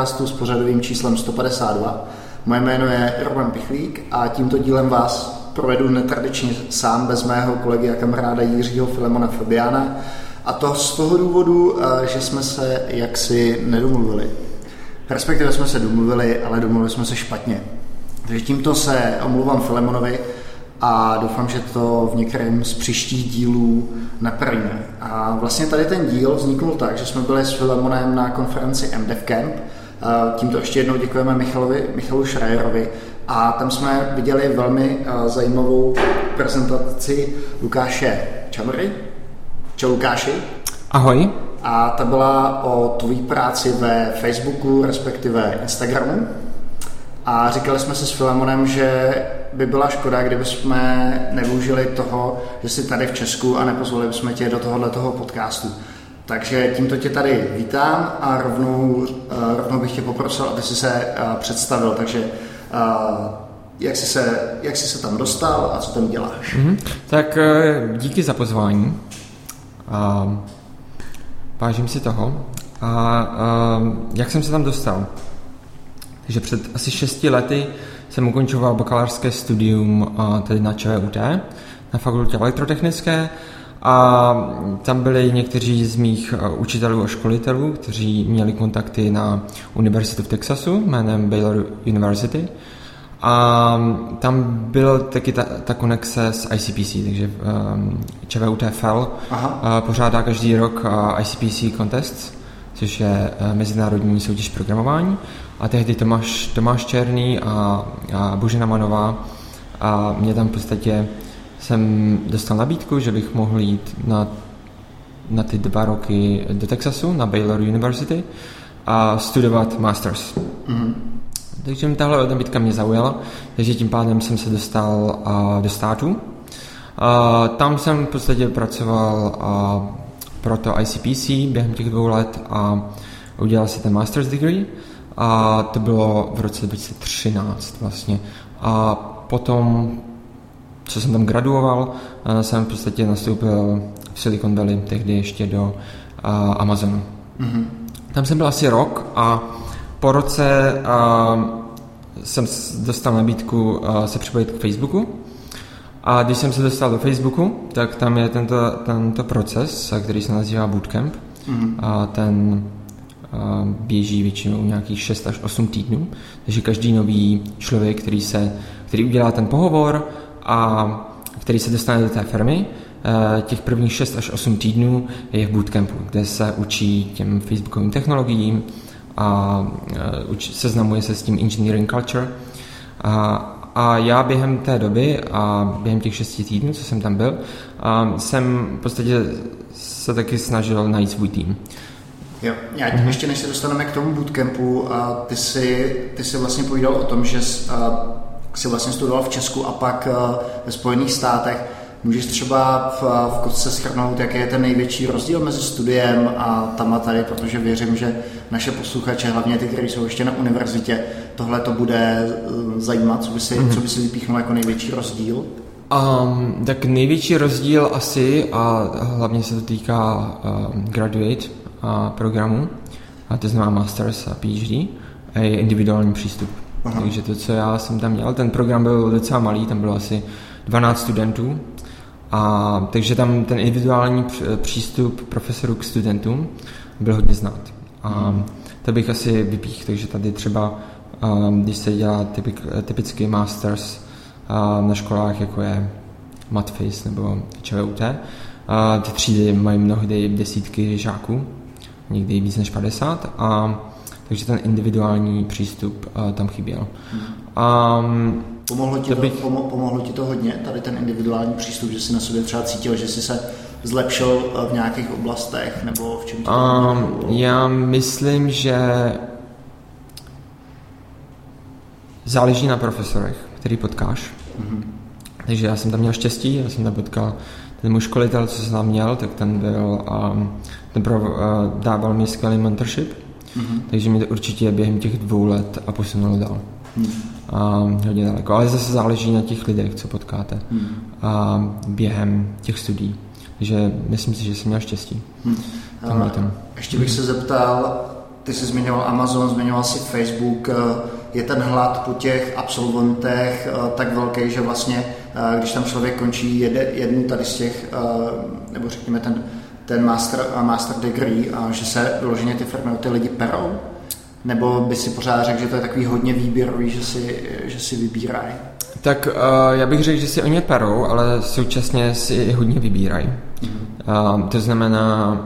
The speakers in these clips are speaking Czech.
podcastu s pořadovým číslem 152. Moje jméno je Roman Pichlík a tímto dílem vás provedu netradičně sám bez mého kolegy a kamaráda Jiřího Filemona Fabiana. A to z toho důvodu, eh, že jsme se jaksi nedomluvili. Respektive jsme se domluvili, ale domluvili jsme se špatně. Takže tímto se omluvám Filemonovi a doufám, že to v některém z příštích dílů napravíme. A vlastně tady ten díl vzniknul tak, že jsme byli s Filemonem na konferenci MDEV Camp. Tímto ještě jednou děkujeme Michalovi, Michalu Schreierovi a tam jsme viděli velmi zajímavou prezentaci Lukáše Čamory. Čau Lukáši. Ahoj. A ta byla o tvojí práci ve Facebooku, respektive Instagramu. A říkali jsme si s Filemonem, že by byla škoda, kdyby jsme nevyužili toho, že jsi tady v Česku a nepozvali bychom tě do tohohle toho podcastu. Takže tímto tě tady vítám a rovnou, uh, rovnou bych tě poprosil, aby si se uh, představil. Takže uh, jak jsi, se, jak jsi se tam dostal a co tam děláš? Mm-hmm. Tak díky za pozvání. Vážím si toho. A uh, jak jsem se tam dostal? Takže před asi šesti lety jsem ukončoval bakalářské studium tedy na ČVUT, na fakultě elektrotechnické a tam byli někteří z mých učitelů a školitelů, kteří měli kontakty na univerzitu v Texasu jménem Baylor University. A tam byl taky ta, ta konexe s ICPC, takže um, ČVUT FL Aha. pořádá každý rok ICPC contest, což je mezinárodní soutěž programování a tehdy Tomáš, Tomáš Černý a, a Božena Manová a mě tam v podstatě jsem dostal nabídku, že bych mohl jít na, na ty dva roky do Texasu, na Baylor University a studovat masters. Mm-hmm. Takže mi tahle nabídka mě zaujala, takže tím pádem jsem se dostal a, do státu. A, tam jsem v podstatě pracoval a, pro to ICPC během těch dvou let a udělal si ten master's degree a to bylo v roce 2013 vlastně. A potom, co jsem tam graduoval, eh, jsem v podstatě nastoupil v Silicon Valley, tehdy ještě do eh, Amazonu. Mm-hmm. Tam jsem byl asi rok a po roce uh, jsem dostal nabídku se připojit k Facebooku. A když jsem se dostal do Facebooku, tak tam je tento, tento proces, který se nazývá Bootcamp. Mm-hmm. A ten běží většinou nějakých 6 až 8 týdnů, takže každý nový člověk, který, se, který udělá ten pohovor a který se dostane do té firmy, eh, těch prvních 6 až 8 týdnů je v bootcampu, kde se učí těm facebookovým technologiím a eh, seznamuje se s tím engineering culture. A, a já během té doby a během těch 6 týdnů, co jsem tam byl, jsem v podstatě se taky snažil najít svůj tým. Jo, já mm-hmm. ještě než se dostaneme k tomu bootcampu, a ty si, ty si vlastně povídal o tom, že a, jsi vlastně studoval v Česku a pak a, ve Spojených státech. Můžeš třeba v, v kostce schrnout, jaký je ten největší rozdíl mezi studiem a tam a tady, protože věřím, že naše posluchače, hlavně ty, kteří jsou ještě na univerzitě, tohle to bude e, zajímat, co by si, mm-hmm. co by si vypíchnul jako největší rozdíl? Um, tak největší rozdíl asi, a hlavně se to týká um, graduate, programu, a to znamená Masters a PhD, a je individuální přístup. Aha. Takže to, co já jsem tam měl, ten program byl docela malý, tam bylo asi 12 studentů, a takže tam ten individuální přístup profesorů k studentům byl hodně znát. A hmm. to bych asi vypích, takže tady třeba, když se dělá typik, typický masters na školách, jako je Matfis nebo ČVUT, ty třídy mají mnohdy desítky žáků, někdy víc než 50 a takže ten individuální přístup uh, tam chyběl. Um, pomohlo, ti to, bych... pomo, pomohlo ti to hodně, tady ten individuální přístup, že jsi na sobě třeba cítil, že jsi se zlepšil v nějakých oblastech, nebo v čem um, Já myslím, že záleží na profesorech, který potkáš. Mm-hmm. Takže já jsem tam měl štěstí, já jsem tam potkal ten můj školitel, co jsem tam měl, tak ten byl, um, ten pro, uh, dával mi skvělý mentorship, mm-hmm. takže mi to určitě během těch dvou let a posunulo dál. Mm. Um, hodně daleko, ale zase záleží na těch lidech, co potkáte mm. um, během těch studií. Takže myslím si, že jsem měl štěstí. Hmm. Tam. Ještě bych se zeptal, ty jsi zmiňoval Amazon, zmiňoval si Facebook, je ten hlad po těch absolventech tak velký, že vlastně, když tam člověk končí jednu tady z těch, nebo řekněme ten, ten master, master degree, že se vyloženě ty firmy ty lidi perou? Nebo by si pořád řekl, že to je takový hodně výběrový, že si, že si vybírají? Tak uh, já bych řekl, že si oni perou, ale současně si hodně vybírají. Mm-hmm. Uh, to znamená,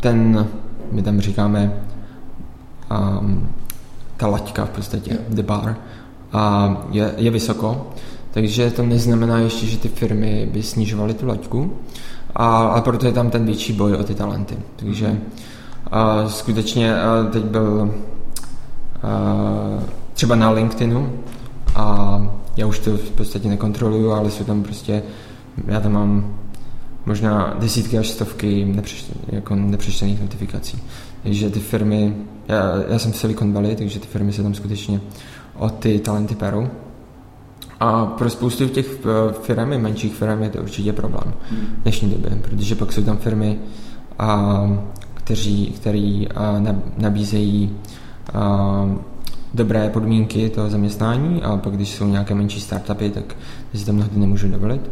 ten, my tam říkáme, um, ta laťka v podstatě, yeah. the bar, uh, je, je vysoko, takže to neznamená ještě, že ty firmy by snižovaly tu laťku, a, ale proto je tam ten větší boj o ty talenty. Takže mm-hmm a skutečně teď byl třeba na LinkedInu a já už to v podstatě nekontroluju, ale jsou tam prostě, já tam mám možná desítky až stovky nepřečten, jako nepřečtených notifikací. Takže ty firmy, já, já jsem v Silicon Valley, takže ty firmy se tam skutečně o ty talenty perou. A pro spoustu těch firm, menších firm je to určitě problém v dnešní době, protože pak jsou tam firmy, a, kteří, který nabízejí dobré podmínky toho zaměstnání a pak když jsou nějaké menší startupy, tak si tam mnohdy nemůžu dovolit.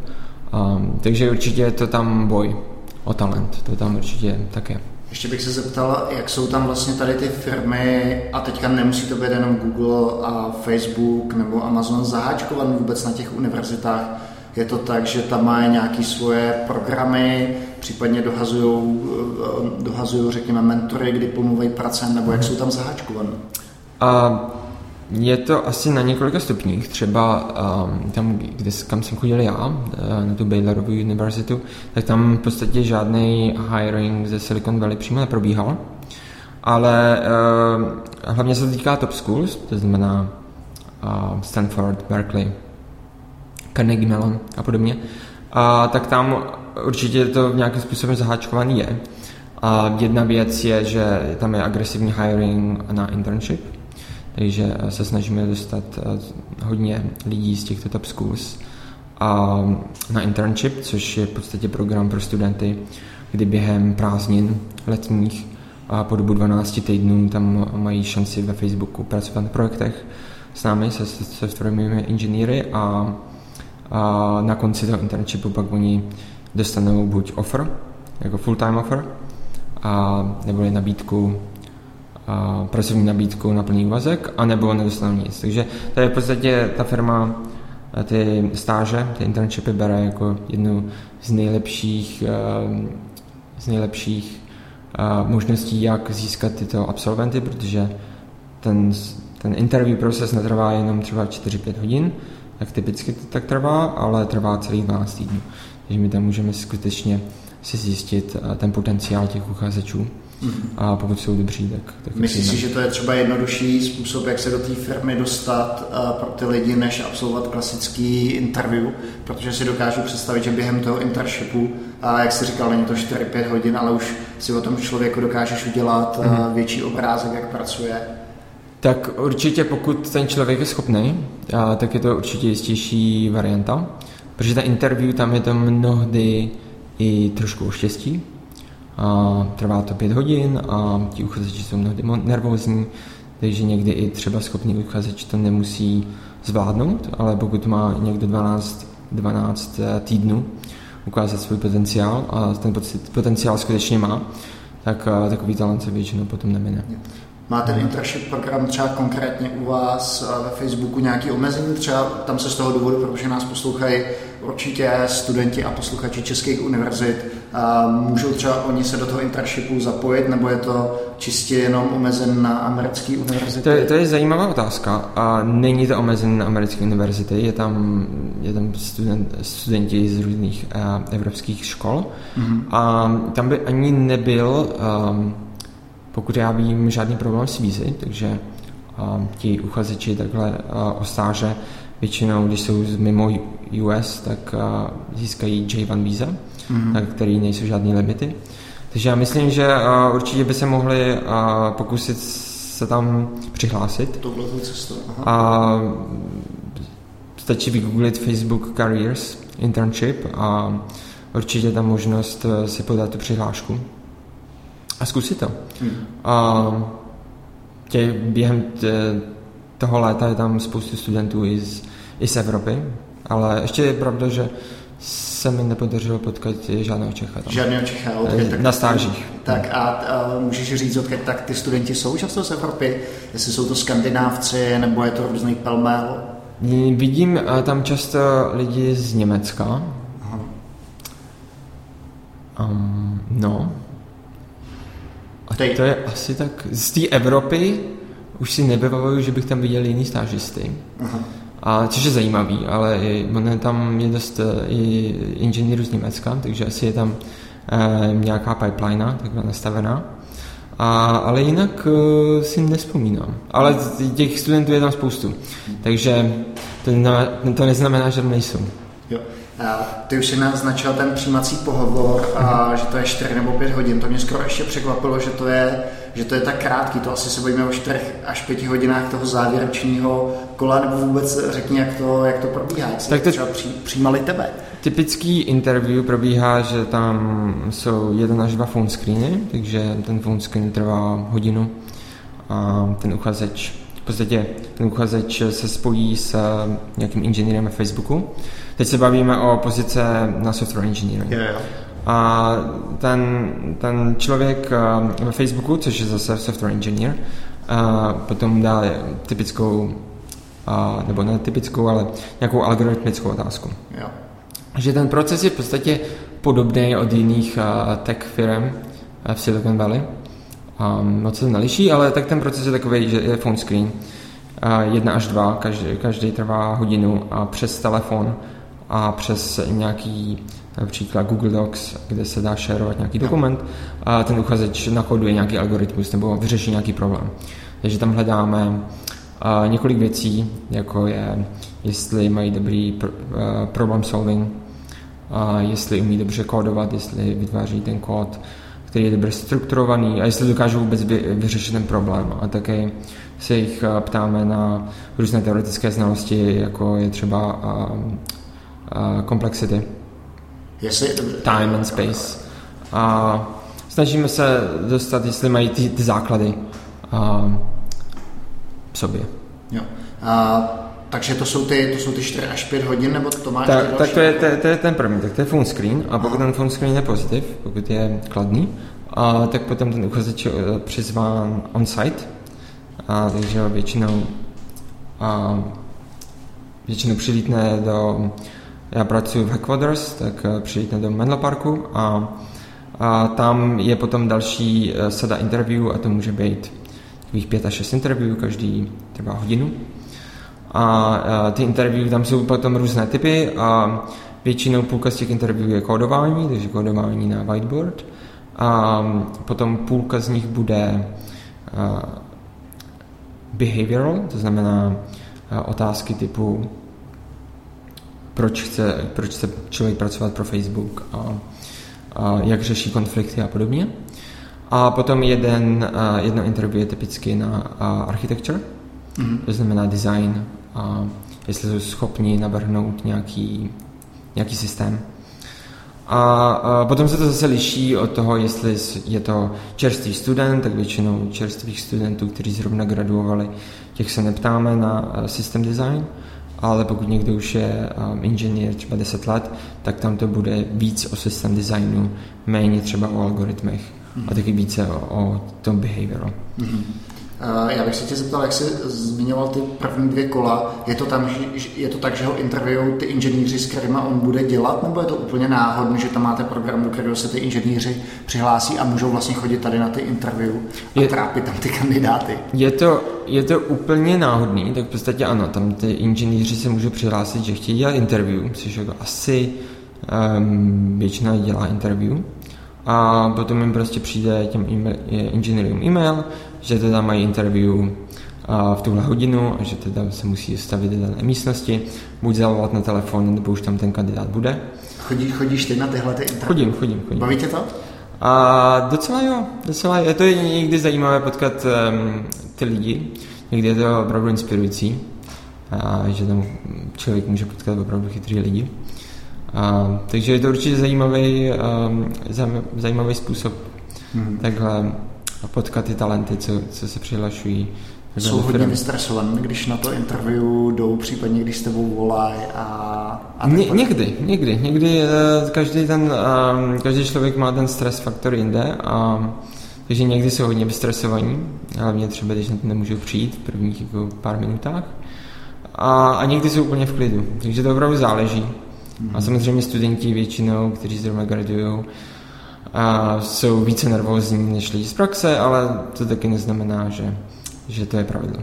Um, takže určitě je to tam boj o talent, to tam určitě také. Ještě bych se zeptal, jak jsou tam vlastně tady ty firmy, a teďka nemusí to být jenom Google a Facebook nebo Amazon zaháčkovat vůbec na těch univerzitách, je to tak, že tam má nějaké svoje programy, případně dohazují, eh, dohazují řekněme, mentory k diplomové práce, nebo jak jsou tam zaháčkované? A je to asi na několika stupních. Třeba um, tam, kde, kam jsem chodil já, uh, na tu Baylorovu univerzitu, tak tam v podstatě žádný hiring ze Silicon Valley přímo neprobíhal. Ale uh, hlavně se to týká top schools, to znamená uh, Stanford, Berkeley, Carnegie Mellon a podobně, a tak tam určitě to nějakým způsobem zaháčkovaný je. A jedna věc je, že tam je agresivní hiring na internship, takže se snažíme dostat eh, hodně lidí z těchto top schools a na internship, což je v podstatě program pro studenty, kdy během prázdnin letních a po dobu 12 týdnů tam mají šanci ve Facebooku pracovat na projektech. S námi, se softwarovými inženýry a a na konci toho internshipu pak oni dostanou buď offer, jako full-time offer, a, nebo nabídku, pracovní nabídku na plný úvazek, anebo nedostanou nic. Takže to je v podstatě ta firma ty stáže, ty internshipy bere jako jednu z nejlepších, z nejlepších možností, jak získat tyto absolventy, protože ten, ten interview proces netrvá jenom třeba 4-5 hodin, jak typicky to tak trvá, ale trvá celý 12 týdnů. Takže my tam můžeme skutečně si zjistit ten potenciál těch uchazečů. Mm-hmm. A pokud jsou dobří, tak... tak Myslíš si, že to je třeba jednodušší způsob, jak se do té firmy dostat uh, pro ty lidi, než absolvovat klasický interview? Protože si dokážu představit, že během toho internshipu, a jak jsi říkal, není to 4-5 hodin, ale už si o tom člověku dokážeš udělat mm-hmm. uh, větší obrázek, jak pracuje. Tak určitě pokud ten člověk je schopný, tak je to určitě jistější varianta, protože ta interview tam je to mnohdy i trošku o štěstí. A trvá to pět hodin a ti uchazeči jsou mnohdy nervózní, takže někdy i třeba schopný uchazeč to nemusí zvládnout, ale pokud má někdo 12, 12 eh, týdnů ukázat svůj potenciál a ten potenciál skutečně má, tak eh, takový talent se většinou potom nemine. Má ten internship program třeba konkrétně u vás eh, ve Facebooku nějaký omezení? Třeba tam se z toho důvodu, protože nás poslouchají určitě studenti a posluchači českých univerzit, můžou třeba oni se do toho internshipu zapojit, nebo je to čistě jenom omezen na americké univerzity? To je, to je zajímavá otázka. A není to omezen na americké univerzity, je tam, je tam student, studenti z různých uh, evropských škol. Mm-hmm. A tam by ani nebyl um, pokud já vím, žádný problém s vízy, takže a, ti uchazeči takhle a, o stáže většinou, když jsou mimo US, tak a, získají J1 víza, mm-hmm. tak, který nejsou žádné limity. Takže já myslím, že a, určitě by se mohli a, pokusit se tam přihlásit. Touhle cestou. A stačí vygooglit Facebook Careers Internship a určitě tam možnost eh, si podat tu přihlášku a zkusit to. Hmm. A tě, během tě, toho léta je tam spoustu studentů i z, i z Evropy, ale ještě je pravda, že se mi nepodařilo potkat žádného Čecha. Tam. Žádného Čecha, odkud, tak, Na stážích. Tak a, a můžeš říct, odkud tak ty studenti jsou často z Evropy? Jestli jsou to skandinávci, nebo je to různý pelmel? Vidím eh, tam často lidi z Německa. Um, no. A Tej. to je asi tak... Z té Evropy už si nevybavuju, že bych tam viděl jiný stážisty. Aha. A, což je zajímavý, ale je, tam je dost eh, i inženýrů z Německa, takže asi je tam e, nějaká pipeline takhle nastavená. A, ale jinak e, si nespomínám. Ale těch studentů je tam spoustu. Takže to, to neznamená, že nejsou. Jo. Ty už si naznačil ten přijímací pohovor a že to je 4 nebo 5 hodin. To mě skoro ještě překvapilo, že to je, že to je tak krátký. To asi se bojíme o 4 až 5 hodinách toho závěrečného kola, nebo vůbec řekni, jak to, jak to probíhá, jak tak to, třeba přijímali tebe. Typický interview probíhá, že tam jsou jeden až dva phone screeny, takže ten phone screen trvá hodinu a ten uchazeč v podstatě ten uchazeč se spojí s nějakým inženýrem na Facebooku. Teď se bavíme o pozice na software engineering. Yeah, yeah. A ten, ten člověk ve Facebooku, což je zase software engineer, potom dá typickou, nebo ne typickou, ale nějakou algoritmickou otázku. Yeah že ten proces je v podstatě podobný od jiných tech firm v Silicon Valley. Um, moc se neliší, ale tak ten proces je takový, že je phone screen. Uh, jedna až dva, každý, každý trvá hodinu a přes telefon a přes nějaký například Google Docs, kde se dá šerovat nějaký dokument, a ten uchazeč nakoduje nějaký algoritmus nebo vyřeší nějaký problém. Takže tam hledáme několik věcí, jako je, jestli mají dobrý pr- problem solving, a jestli umí dobře kódovat, jestli vytváří ten kód, který je dobře strukturovaný a jestli dokážou vůbec vyřešit ten problém. A také se jich ptáme na různé teoretické znalosti, jako je třeba uh, complexity, jestli... time and space. A snažíme se dostat, jestli mají ty, ty základy uh, v sobě. Jo. A takže to jsou ty, to jsou ty 4 až 5 hodin, nebo to máš tak, tak to, je, to, to je ten první, tak to je phone screen a pokud Aha. ten phone screen je pozitiv, pokud je kladný, a tak potom ten uchazeč je eh, přizván on-site, a takže většinou a většinou přilítne do, já pracuji v Headquarters, tak eh, přilítne do Menlo Parku a, a tam je potom další eh, sada interview a to může být takových pět až šest interview, každý trvá hodinu. A, a ty interview, tam jsou potom různé typy a většinou půlka z těch interview je kódování, takže kódování na whiteboard. A potom půlka z nich bude behavioral, to znamená otázky typu proč chce, proč chce člověk pracovat pro Facebook a, a jak řeší konflikty a podobně. A potom jeden, jedno interview je typicky na architecture, mm-hmm. to znamená design a jestli jsou schopni navrhnout nějaký, nějaký systém. A, a potom se to zase liší od toho, jestli je to čerstvý student, tak většinou čerstvých studentů, kteří zrovna graduovali, těch se neptáme na system design, ale pokud někdo už je um, inženýr třeba 10 let, tak tam to bude víc o systém designu, méně třeba o algoritmech mm-hmm. a taky více o, o tom behavioru. Mm-hmm. Eh, já bych se tě zeptal, jak jsi zmiňoval ty první dvě kola. Je to, tam, je to tak, že ho interview ty inženýři, s kterými on bude dělat, nebo je to úplně náhodné, že tam máte program, do kterého se ty inženýři přihlásí a můžou vlastně chodit tady na ty interview a je, trápit tam ty kandidáty? Je to, je to úplně náhodný, tak v podstatě ano, tam ty inženýři se můžou přihlásit, že chtějí dělat interview, což jako asi um, většina dělá interview. A potom jim prostě přijde těm inženýrům e-mail, že teda mají interview v tuhle hodinu a že teda se musí stavit do dané místnosti, buď zavolat na telefon, nebo už tam ten kandidát bude. Chodí, chodíš ty na tyhle ty interview? Chodím, chodím, chodím. Baví tě to? A docela jo, docela je to někdy zajímavé potkat um, ty lidi, někdy je to opravdu inspirující. a že tam člověk může potkat opravdu chytrý lidi. A, takže je to určitě zajímavý, um, zajímavý způsob hmm. takhle potkat ty talenty, co, co se přihlašují. Jsou hodně vystresovaní, když na to interview jdou, případně když s tebou volají a, a Ně, někdy, někdy, někdy eh, každý ten, ehm, každý člověk má ten stres faktor jinde a takže někdy jsou hodně vystresovaní, hlavně třeba, když na to nemůžou přijít v prvních jako pár minutách a, a někdy jsou úplně v klidu, takže to opravdu záleží. A mhm. samozřejmě studenti většinou, kteří zrovna gradují, a jsou více nervózní než lidi z praxe, ale to taky neznamená, že, že to je pravidlo.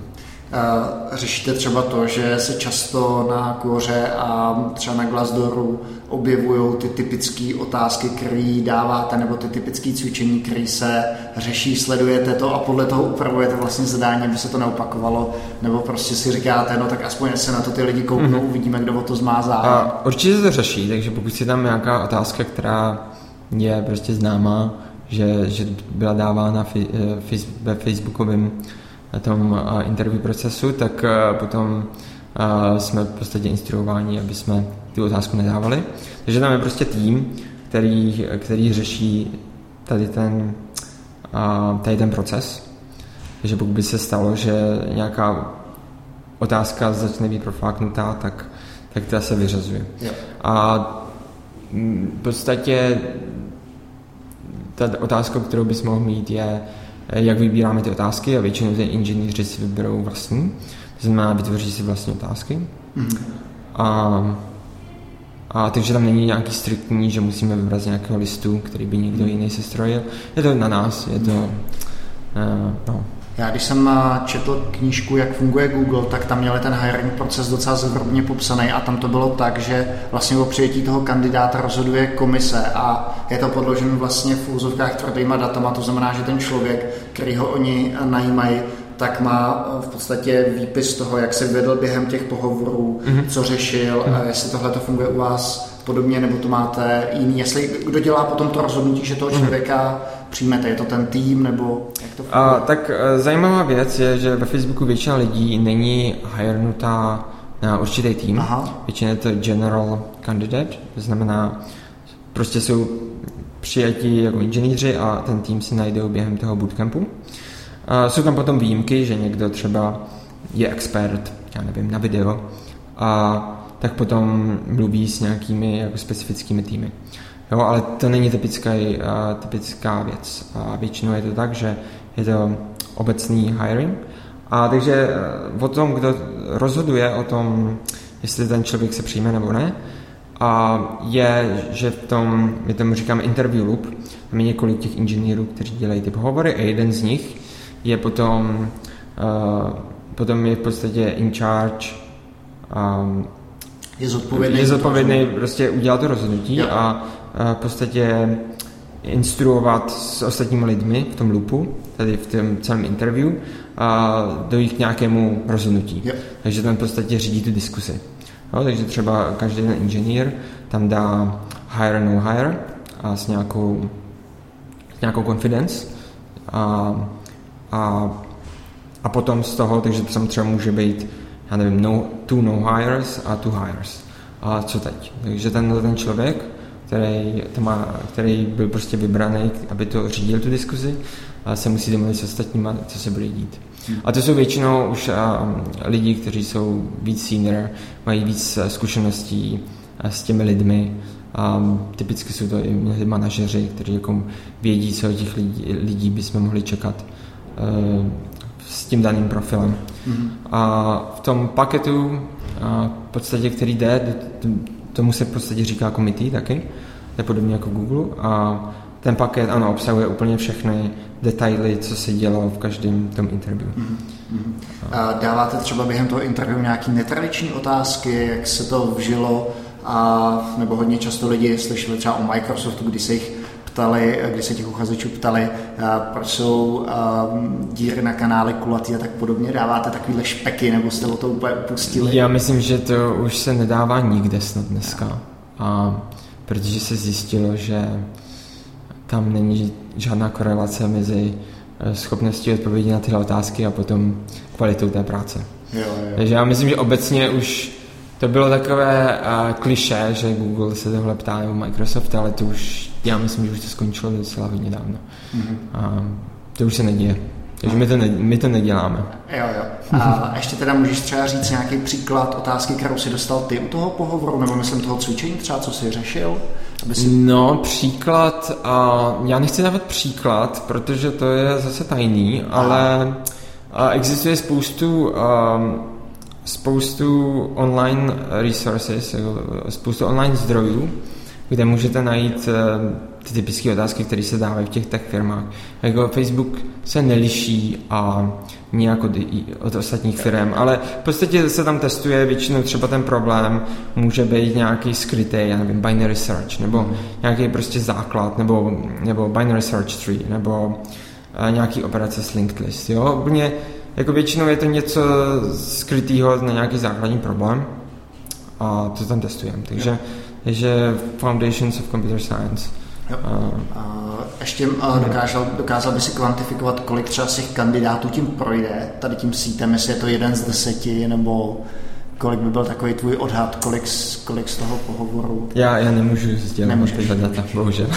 Řešíte třeba to, že se často na kóře a třeba na Glassdooru objevují ty typické otázky, které dáváte, nebo ty typické cvičení, které se řeší, sledujete to a podle toho upravujete vlastně zadání, aby se to neopakovalo, nebo prostě si říkáte, no tak aspoň se na to ty lidi kouknou, mm-hmm. uvidíme, kdo o to zmá zájem. A určitě se to řeší, takže pokud si tam nějaká otázka, která je prostě známá, že, že byla dávána eh, ve facebookovém na tom eh, interview procesu, tak eh, potom jsme v podstatě instruováni, aby jsme tu otázku nedávali. Takže tam je prostě tým, který, který řeší tady ten, tady ten proces. Takže pokud by se stalo, že nějaká otázka začne být profláknutá, tak, tak ta se vyřazuje. Yeah. A mm, v podstatě ta otázka, kterou bys mohl mít, je, jak vybíráme ty otázky a většinou ty inženýři si vyberou vlastní. To znamená, vytvoří si vlastní otázky. Mm-hmm. A, a takže tam není nějaký striktní, že musíme vybrat z nějakého listu, který by někdo jiný sestrojil. Je to na nás, je to... Uh, no, já když jsem eh, četl knížku, jak funguje Google, tak tam měli ten hiring proces docela zevrubně popsaný a tam to bylo tak, že vlastně o přijetí toho kandidáta rozhoduje komise a je to podložené vlastně v úzovkách tvrdýma datama, to znamená, že ten člověk, který ho oni najímají, tak má eh, v podstatě výpis toho, jak se vedl během těch pohovorů, mm-hmm. co řešil, mm-hmm. a jestli tohle to funguje u vás podobně, nebo to máte jiný, jestli kdo dělá potom to rozhodnutí, že toho mhm. člověka mm-hmm přijmete? Je to ten tým nebo jak to funguje? A, tak e, zajímavá věc je, že ve Facebooku většina lidí není hirenutá na určitý tým. Aha. Většinou je to general candidate, to znamená, prostě jsou přijatí jako inženýři a ten tým si najdou během toho bootcampu. A jsou tam potom výjimky, že někdo třeba je expert, já nevím, na video a tak potom mluví s nějakými jako specifickými týmy. Jo, ale to není typická, uh, typická věc. A většinou je to tak, že je to obecný hiring. A takže uh, o tom, kdo rozhoduje o tom, jestli ten člověk se přijme nebo ne, a je, že v tom, my tomu říkáme interview loop, je několik těch inženýrů, kteří dělají ty pohovory a jeden z nich je potom, uh, potom je v podstatě in charge um, je zodpovědný, je zodpovědný prostě udělat to rozhodnutí jo. a v podstatě instruovat s ostatními lidmi v tom loopu, tady v tom celém interview, a dojít k nějakému rozhodnutí. Yep. Takže ten v podstatě řídí tu diskusi. Jo, takže třeba každý ten inženýr tam dá hire no hire a s nějakou, s nějakou confidence a, a, a potom z toho, takže tam třeba může být já nevím, no, two no hires a two hires. A co teď? Takže ten, ten člověk který, to má, který byl prostě vybraný, aby to řídil tu diskuzi a se musí domluvit s ostatníma, co se bude dít. A to jsou většinou už a, lidi, kteří jsou víc senior, mají víc zkušeností s těmi lidmi. A typicky jsou to i manažeři, kteří jako vědí, co od těch lidí, lidí bychom mohli čekat uh, s tím daným profilem. Mm-hmm. A v tom paketu, a v podstatě, který jde, Tomu se v podstatě říká committee taky, to je podobně jako Google a ten paket ano, obsahuje úplně všechny detaily, co se dělo v každém tom interview. Mm-hmm. A dáváte třeba během toho interview nějaké netradiční otázky, jak se to vžilo, a, nebo hodně často lidi slyšeli třeba o Microsoftu, kdy se jich ptali, kdy se těch uchazečů ptali, proč jsou díry na kanále kulatý a tak podobně. Dáváte takovýhle špeky, nebo jste o to úplně upustili? Já myslím, že to už se nedává nikde snad dneska. A protože se zjistilo, že tam není žádná korelace mezi eh, schopností odpovědi na tyhle otázky a potom kvalitou té práce. Jo, jo. Takže já myslím, že obecně už to bylo takové uh, kliše, že Google se tohle ptá nebo Microsoft, ale to už, já myslím, že už to skončilo docela hodně dávno. Mm-hmm. Uh, to už se neděje. Takže my to, ne, my to neděláme. Jo, jo. A ještě teda můžeš třeba říct nějaký příklad otázky, kterou si dostal ty u toho pohovoru, nebo myslím toho cvičení třeba, co jsi řešil? Aby si... No, příklad, uh, já nechci dávat příklad, protože to je zase tajný, ale uh, existuje spoustu um, spoustu online resources, spoustu online zdrojů, kde můžete najít ty typické otázky, které se dávají v těch tech firmách. Jako Facebook se neliší a nějak od, od ostatních firm, ale v podstatě se tam testuje většinou třeba ten problém může být nějaký skrytý, já nevím, binary search, nebo nějaký prostě základ, nebo, nebo binary search tree, nebo uh, nějaký operace s linked list, jo, úplně jako většinou je to něco skrytého na nějaký základní problém a to tam testujeme. Takže, takže Foundations of Computer Science Jo. A ještě dokázal, dokázal by si kvantifikovat, kolik třeba z těch kandidátů tím projde, tady tím sítem, jestli je to jeden z deseti, nebo kolik by byl takový tvůj odhad, kolik, z, kolik z toho pohovoru? Já, já nemůžu sdělit tyhle data, bohužel.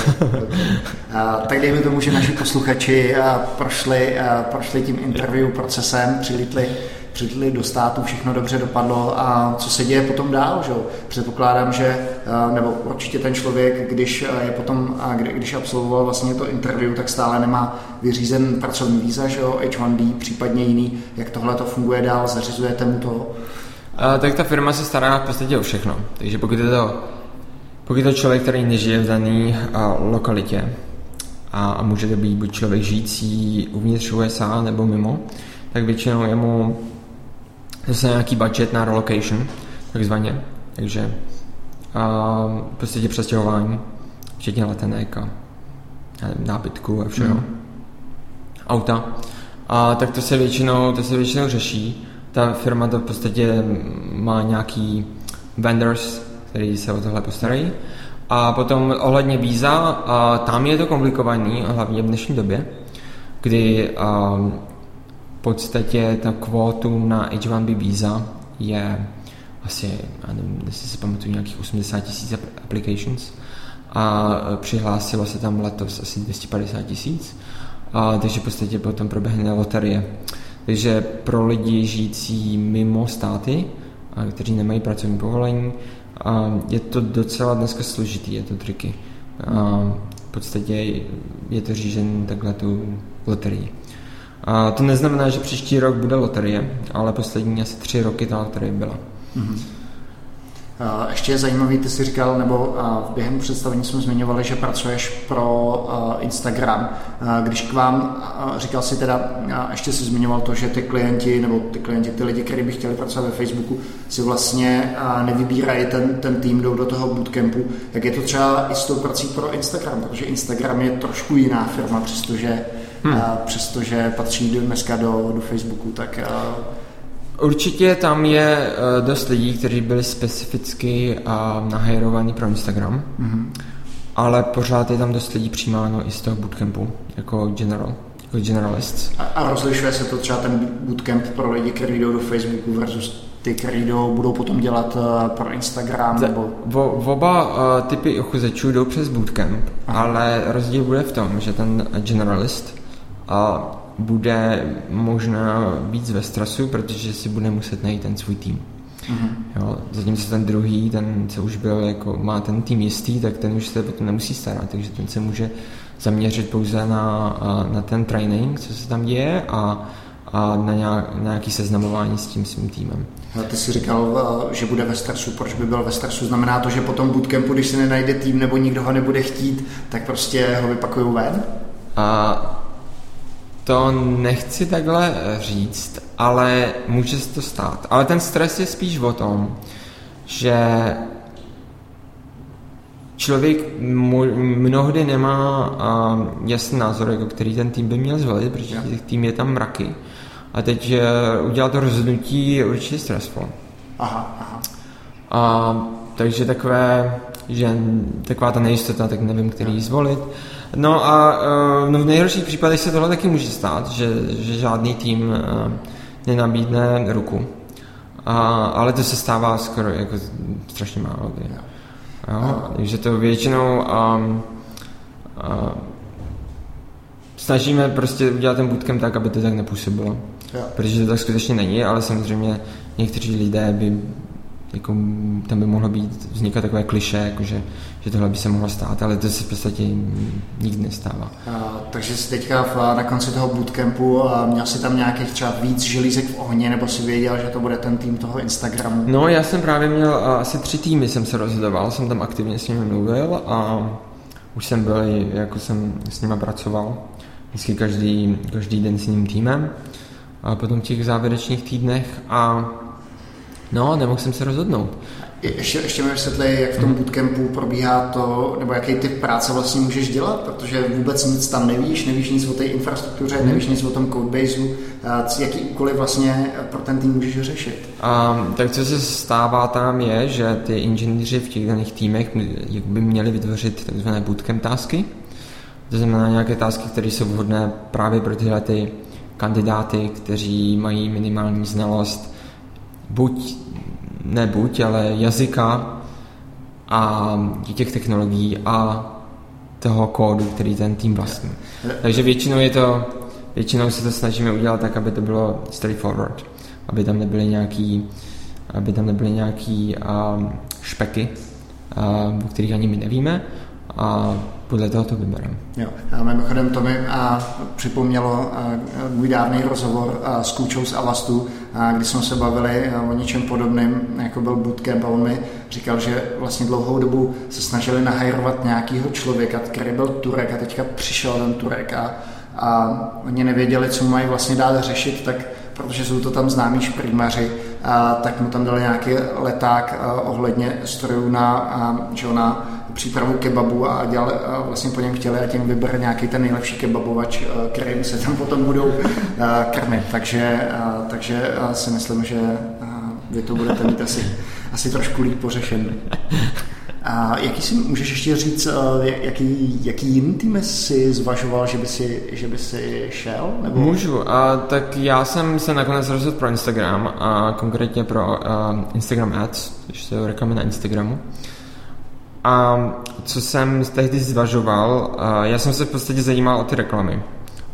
tak dejme tomu, že naši posluchači prošli, prošli tím interview procesem, přilítli přijeli do státu, všechno dobře dopadlo a co se děje potom dál, že? Předpokládám, že, eh, nebo určitě ten člověk, když eh, je potom, když absolvoval vlastně to interview, tak stále nemá vyřízen pracovní víza, že jo, H1B, případně jiný, jak tohle to funguje dál, zařizujete mu to? A, tak ta firma se stará v podstatě o všechno, takže pokud je to, pokud je to člověk, který nežije v dané lokalitě, a, a může to být buď člověk žijící uvnitř USA nebo mimo, tak většinou je mu zase nějaký budget na relocation, takzvaně. Takže a prostě tě přestěhování, včetně letenek a nábytku a všeho. Mm. Auta. A tak to se většinou, to se většinou řeší. Ta firma to v podstatě má nějaký vendors, který se o tohle postarají. A potom ohledně víza, a tam je to komplikovaný, hlavně v dnešní době, kdy v podstatě ta kvótu na H1B víza je asi, nevím, jestli si pamatuju, nějakých 80 tisíc applications a přihlásilo se tam letos asi 250 tisíc, takže v podstatě potom proběhne loterie. Takže pro lidi žijící mimo státy, a, kteří nemají pracovní povolení, a, je to docela dneska složitý, je to triky. A, v podstatě je to řízen takhle tu loterii. A to neznamená, že příští rok bude loterie, ale poslední asi tři roky ta loterie byla. Mm-hmm. Ještě je zajímavý, ty jsi říkal, nebo během představení jsme zmiňovali, že pracuješ pro Instagram. Když k vám, říkal si teda, ještě si zmiňoval to, že ty klienti, nebo ty klienti, ty lidi, kteří by chtěli pracovat ve Facebooku, si vlastně nevybírají ten, ten tým, jdou do toho bootcampu. Jak je to třeba i s tou prací pro Instagram, protože Instagram je trošku jiná firma, přestože hmm. a přestože patří dneska do, do Facebooku, tak... A... Určitě tam je uh, dost lidí, kteří byli specificky uh, nahajrovaní pro Instagram, mm-hmm. ale pořád je tam dost lidí přijímáno i z toho bootcampu, jako general, jako generalists. A, a rozlišuje se to třeba ten bootcamp pro lidi, kteří jdou do Facebooku versus ty, kteří jdou, budou potom dělat uh, pro Instagram? nebo... V, oba uh, typy uchazečů jdou přes bootcamp, Aha. ale rozdíl bude v tom, že ten generalist a bude možná víc ve stresu, protože si bude muset najít ten svůj tým. Mm-hmm. Jo, zatímco ten druhý, ten, co už byl, jako má ten tým jistý, tak ten už se potom nemusí starat, takže ten se může zaměřit pouze na, na ten training, co se tam děje a, a na, nějak, na nějaký seznamování s tím svým týmem. Ty jsi říkal, že bude ve stresu. Proč by byl ve stresu? Znamená to, že potom bootcampu, když se nenajde tým nebo nikdo ho nebude chtít, tak prostě ho vypakují ven? A to nechci takhle říct, ale může se to stát. Ale ten stres je spíš o tom, že člověk mnohdy nemá jasný názor, jako který ten tým by měl zvolit, protože těch tým je tam mraky. A teď udělat to rozhodnutí je určitě stressful. Aha, aha. A, takže takové, že taková ta nejistota, tak nevím, který zvolit. No a eh, no v nejhorších případech se tohle taky může stát, že, že žádný tým eh, nenabídne ruku. A, ale to se stává skoro jako strašně málo. Kdy. Jo, takže to většinou um, uh, snažíme prostě udělat ten bootcamp tak, aby to tak nepůsobilo. Jo. Protože to tak skutečně není, ale samozřejmě někteří lidé by jako, tam by mohlo být vznikat takové kliše, jako že, že tohle by se mohlo stát, ale to se v podstatě nikdy nestává. A, takže jsi teďka v, na konci toho bootcampu a měl jsi tam nějakých třeba víc želízek v ohni, nebo si věděl, že to bude ten tým toho Instagramu? No, já jsem právě měl asi tři týmy, jsem se rozhodoval, jsem tam aktivně s nimi mluvil a už jsem byl, jako jsem s nimi pracoval, vždycky každý, každý den s ním týmem a potom v těch závěrečných týdnech a No, nemohl jsem se rozhodnout. Ještě, ještě mi vysvětli, jak v tom bootcampu probíhá to, nebo jaký typ práce vlastně můžeš dělat, protože vůbec nic tam nevíš, nevíš nic o té infrastruktuře, hmm. nevíš nic o tom codebaseu, jaký úkoly vlastně pro ten tým můžeš řešit. Um, tak co se stává tam je, že ty inženýři v těch daných týmech by měli vytvořit takzvané bootcamp tasky, to znamená nějaké tasky, které jsou vhodné právě pro tyhle ty kandidáty, kteří mají minimální znalost buď, ne buď, ale jazyka a těch technologií a toho kódu, který ten tým vlastní. Takže většinou je to, většinou se to snažíme udělat tak, aby to bylo straightforward, aby tam nebyly nějaký, aby tam nebyly nějaký um, špeky, uh, o kterých ani my nevíme a podle toho to vybereme. Jo. A mimochodem to mi a, připomnělo a, můj dávný rozhovor a, s Kůčou z Avastu, a, kdy jsme se bavili a, o něčem podobném, jako byl bootcamp a on mi říkal, že vlastně dlouhou dobu se snažili nahajrovat nějakého člověka, který byl Turek a teďka přišel ten Turek a, a oni nevěděli, co mají vlastně dál řešit, tak protože jsou to tam známí šprýmaři, tak mu tam dali nějaký leták a, ohledně strojů na, že na přípravu kebabu a, dělali, a vlastně po něm chtěli a tím vybere nějaký ten nejlepší kebabovač, kterým se tam potom budou krmit. Takže, takže si myslím, že vy to budete mít asi, asi trošku líp pořešen. A jaký si můžeš ještě říct, jaký, jaký jiný tým si zvažoval, že by si, že by si šel? Nebo? Můžu. A, tak já jsem se nakonec rozhodl pro Instagram a konkrétně pro uh, Instagram Ads, což jsou reklamy na Instagramu. A co jsem tehdy zvažoval, já jsem se v podstatě zajímal o ty reklamy,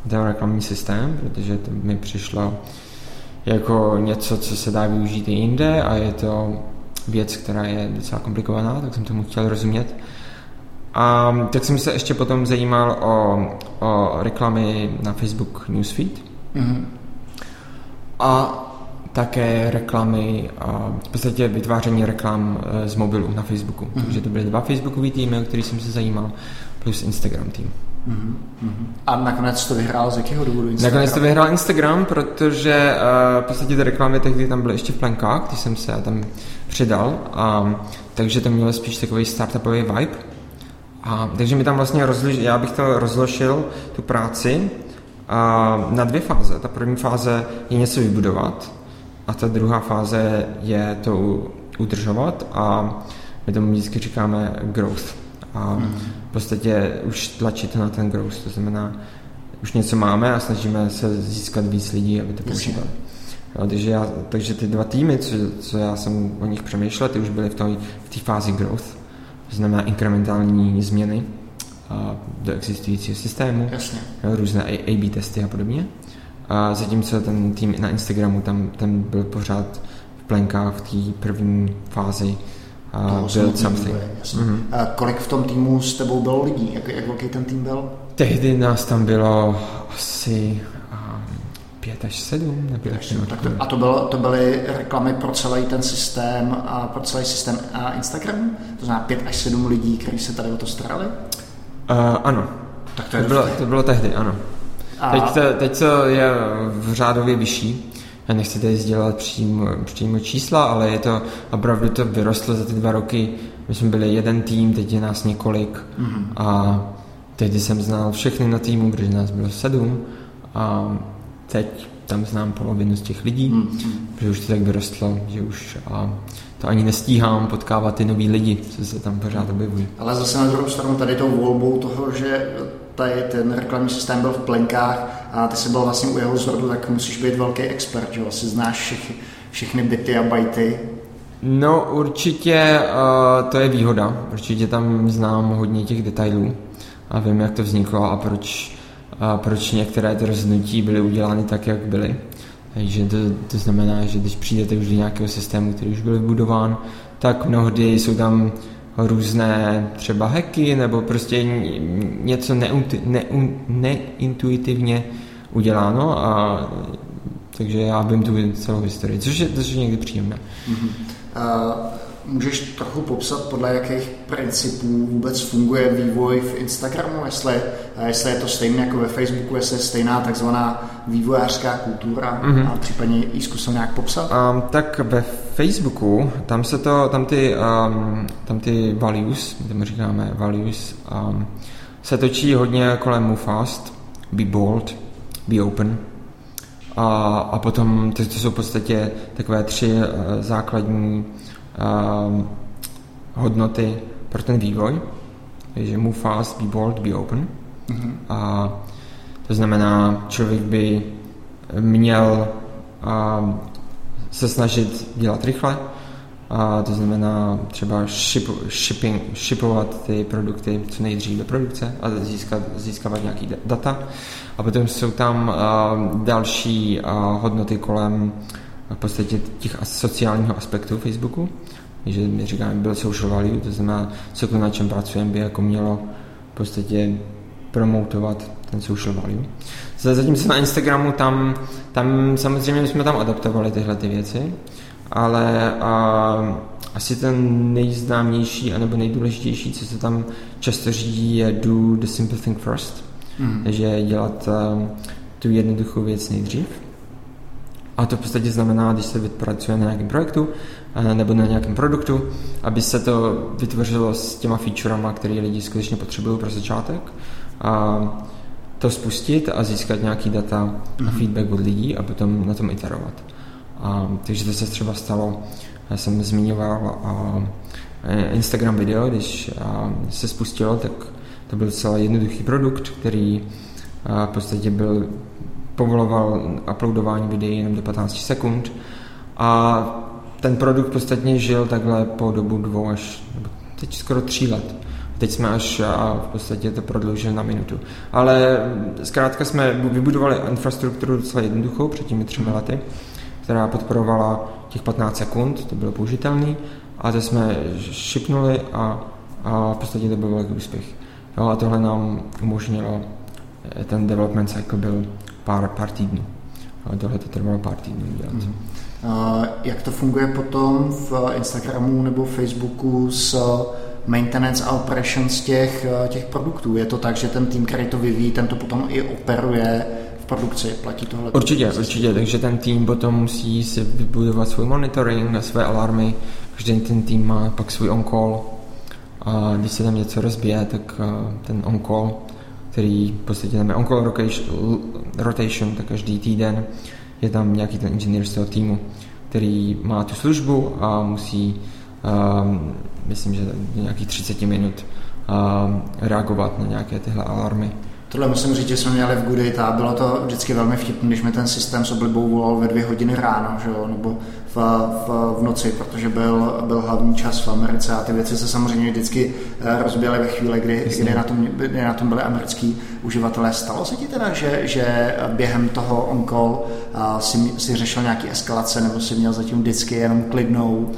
o ten reklamní systém, protože to mi přišlo jako něco, co se dá využít i jinde a je to věc, která je docela komplikovaná, tak jsem tomu chtěl rozumět. A tak jsem se ještě potom zajímal o, o reklamy na Facebook Newsfeed. Mm-hmm. A také reklamy a v podstatě vytváření reklam eh, z mobilu na Facebooku. Mm-hmm. Takže to byly dva Facebookové týmy, o který jsem se zajímal, plus Instagram tým. Mm-hmm. A nakonec to vyhrál z jakého důvodu Instagram? Nakonec to vyhrál Instagram, protože uh, v podstatě ty reklamy tehdy tam byly ještě v plenkách, když jsem se tam přidal, a, takže to mělo spíš takový startupový vibe. A, takže mi tam vlastně rozliš, já bych to rozložil, tu práci, a, na dvě fáze. Ta první fáze je něco vybudovat, a ta druhá fáze je to udržovat a my tomu vždycky říkáme growth. A v podstatě už tlačit na ten growth, to znamená, už něco máme a snažíme se získat víc lidí, aby to používali. Jo, takže, já, takže ty dva týmy, co, co já jsem o nich přemýšlel, ty už byly v té v fázi growth, to znamená inkrementální změny a, do existujícího systému, Jasně. Jo, různé A-B testy a podobně. A zatímco ten tým na Instagramu, tam ten byl pořád v plenkách v té první fázi a build something. Mm-hmm. A kolik v tom týmu s tebou bylo lidí? Jak, jak velký ten tým byl? Tehdy nás tam bylo asi pět až sedm. Nebo sedm. Tak to, a to, bylo, to byly reklamy pro celý ten systém a pro celý systém a Instagramu? To znamená pět až sedm lidí, kteří se tady o to starali? Uh, ano. Tak to, to, bylo, to bylo tehdy, ano. A... Teď, to, teď to je v řádově vyšší. Já nechci tady sdělat přímo, přímo čísla, ale je to opravdu to vyrostlo za ty dva roky. My jsme byli jeden tým, teď je nás několik mm-hmm. a tehdy jsem znal všechny na týmu, protože nás bylo sedm a teď tam znám polovinu z těch lidí, mm-hmm. protože už to tak vyrostlo, že už a to ani nestíhám potkávat ty nový lidi, co se tam pořád objevují. Ale zase na druhou stranu tady tou volbou toho, že tady ten reklamní systém byl v plenkách a ty jsi byl vlastně u jeho zrodu, tak musíš být velký expert, že si znáš všechny, všechny byty a bajty? No určitě uh, to je výhoda. Určitě tam znám hodně těch detailů a vím, jak to vzniklo a proč, a proč některé ty rozhodnutí byly udělány tak, jak byly. Takže to, to znamená, že když přijdete už do nějakého systému, který už byl vybudován, tak mnohdy jsou tam různé třeba hacky nebo prostě něco neintuitivně uděláno a takže já vím tu celou historii, což je, což je někdy příjemné. Mm-hmm. Uh, můžeš trochu popsat, podle jakých principů vůbec funguje vývoj v Instagramu, jestli, jestli je to stejné jako ve Facebooku, jestli je stejná takzvaná vývojářská kultura mm-hmm. a případně ji zkusil nějak popsat? Um, tak ve Facebooku, tam se to, tam ty, um, tam ty values, my tomu říkáme values, um, se točí hodně kolem move fast, be bold, be open, a, a potom to, to jsou v podstatě takové tři uh, základní uh, hodnoty pro ten vývoj. Takže move fast, be bold, be open. Mm-hmm. A to znamená, člověk by měl uh, se snažit dělat rychle, a to znamená třeba ship, shipping, shipovat ty produkty co nejdřív do produkce a získat, získávat nějaký data. A potom jsou tam uh, další uh, hodnoty kolem v podstatě těch sociálního aspektu Facebooku, že my říkáme byl social value, to znamená, co to na čem pracujeme, by jako mělo v podstatě promotovat ten social value. Zatímco na Instagramu tam, tam samozřejmě jsme tam adaptovali tyhle ty věci, ale a, asi ten nejznámější anebo nejdůležitější, co se tam často řídí, je do the simple thing first. Mm. Takže dělat uh, tu jednoduchou věc nejdřív. A to v podstatě znamená, když se vypracuje na nějakém projektu uh, nebo na nějakém produktu, aby se to vytvořilo s těma featurama, které lidi skutečně potřebují pro začátek. A to spustit a získat nějaký data a mhm. feedback od lidí a potom na tom iterovat. A, takže to se třeba stalo, já jsem zmiňoval a, Instagram video, když a, se spustilo, tak to byl celý jednoduchý produkt, který a, v podstatě byl povoloval uploadování videí jenom do 15 sekund a ten produkt podstatně žil takhle po dobu dvou až teď skoro tří let. Teď jsme až a v podstatě to prodloužili na minutu. Ale zkrátka jsme vybudovali infrastrukturu docela jednoduchou před těmi třemi lety která podporovala těch 15 sekund, to bylo použitelný, a to jsme šipnuli a, a v podstatě to byl velký úspěch. Jo, a tohle nám umožnilo, eh, ten development cycle byl pár, pár týdnů. A tohle to trvalo pár týdnů dělat. Mm. Uh, jak to funguje potom v Instagramu nebo Facebooku s maintenance a operations těch, eh, těch produktů? Je to tak, že ten tým, který to vyvíjí, ten to potom i operuje produkci, platí tohle? Určitě, určitě, takže ten tým potom musí si vybudovat svůj monitoring, své alarmy, každý ten tým má pak svůj on-call a když se tam něco rozbije, tak ten on-call, který v podstatě tam je on-call rotation, tak každý týden je tam nějaký ten inženýr z toho týmu, který má tu službu a musí, myslím, že nějakých 30 minut um, reagovat na nějaké tyhle alarmy. Tohle musím říct, že jsme měli v Goodit a bylo to vždycky velmi vtipné, když mi ten systém s oblibou volal ve dvě hodiny ráno, že jo, nebo v, v, v, noci, protože byl, byl hlavní čas v Americe a ty věci se samozřejmě vždycky eh, rozběly ve chvíli, kdy, kdy, na tom, kdy na tom byli americký uživatelé. Stalo se ti teda, že, že během toho on-call si, si řešil nějaký eskalace nebo si měl zatím vždycky jenom klidnou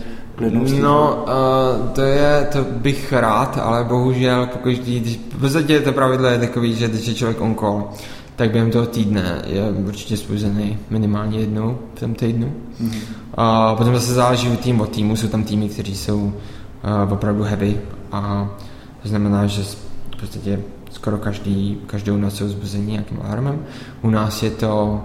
No, uh, to je, to bych rád, ale bohužel, pokud když, v podstatě to pravidlo je takový, že když je člověk on call, tak během toho týdne je určitě spuzený minimálně jednou v tom týdnu. Mm-hmm. A potom zase záleží tým od týmu, jsou tam týmy, kteří jsou uh, opravdu heavy a to znamená, že v podstatě skoro každý, každou noc jsou zbuzení nějakým alarmem. U nás je to,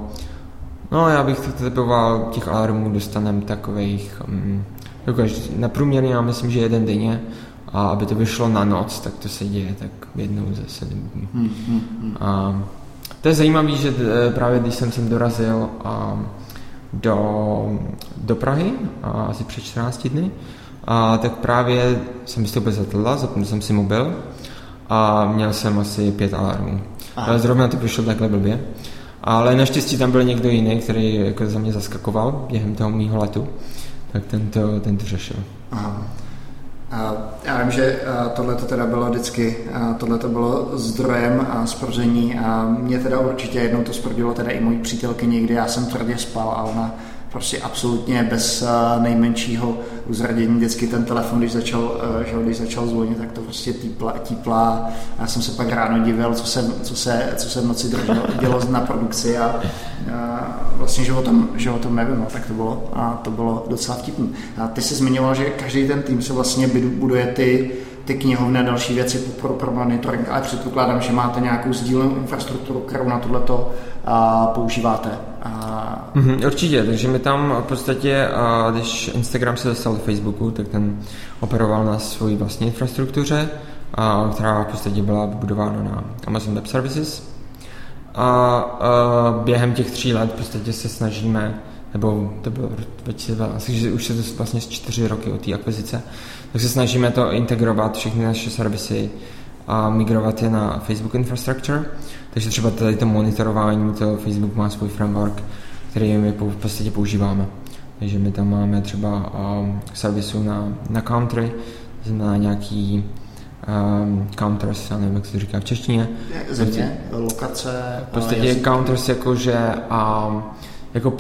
no já bych to typoval, těch alarmů dostaneme takových um, jako na průměr já myslím, že jeden denně a aby to vyšlo na noc, tak to se děje tak jednou za sedm dní. Hmm, hmm, hmm. A to je zajímavé, že e, právě když jsem sem dorazil a do, do Prahy, a asi před 14 dny, a tak právě jsem vystoupil z letadla, zapnul jsem si mobil a měl jsem asi pět alarmů. Aha. Zrovna to vyšlo takhle blbě. Ale naštěstí tam byl někdo jiný, který jako za mě zaskakoval během toho mýho letu, tak ten to, ten to řešil. Aha. Já vím, že tohle to teda bylo vždycky, tohle to bylo zdrojem a sprzení a mě teda určitě jednou to sprdilo teda i mojí přítelky někdy, já jsem tvrdě spal a ona prostě absolutně bez eh, nejmenšího uzradění. Vždycky ten telefon, když začal, eh, že když začal zvonit, tak to prostě típla, típla. Já jsem se pak ráno divil, co se, co se, co se v noci dělo na produkci a, a vlastně, že o, tom, že o tom nevím, no, tak to bylo, a to bylo docela vtipné. A ty jsi zmiňoval, že každý ten tým se vlastně buduje ty, ty knihovny a další věci pro, pro monitoring, ale předpokládám, že máte nějakou sdílenou infrastrukturu, kterou na tohleto a, používáte. A... Mm-hmm, určitě, takže my tam v podstatě, a, když Instagram se dostal do Facebooku, tak ten operoval na svoji vlastní infrastruktuře, a, která v podstatě byla budována na Amazon Web Services. A, a během těch tří let v podstatě se snažíme nebo to bylo 2002, asi už se to vlastně čtyři roky od té akvizice, tak se snažíme to integrovat, všechny naše servisy a migrovat je na Facebook Infrastructure. Takže třeba tady to monitorování, to Facebook má svůj framework, který my v podstatě používáme. Takže my tam máme třeba um, servisu na, na country, znamená nějaký um, counters, já nevím, jak se to říká v češtině. Země, lokace. V podstatě counters jakože um, jako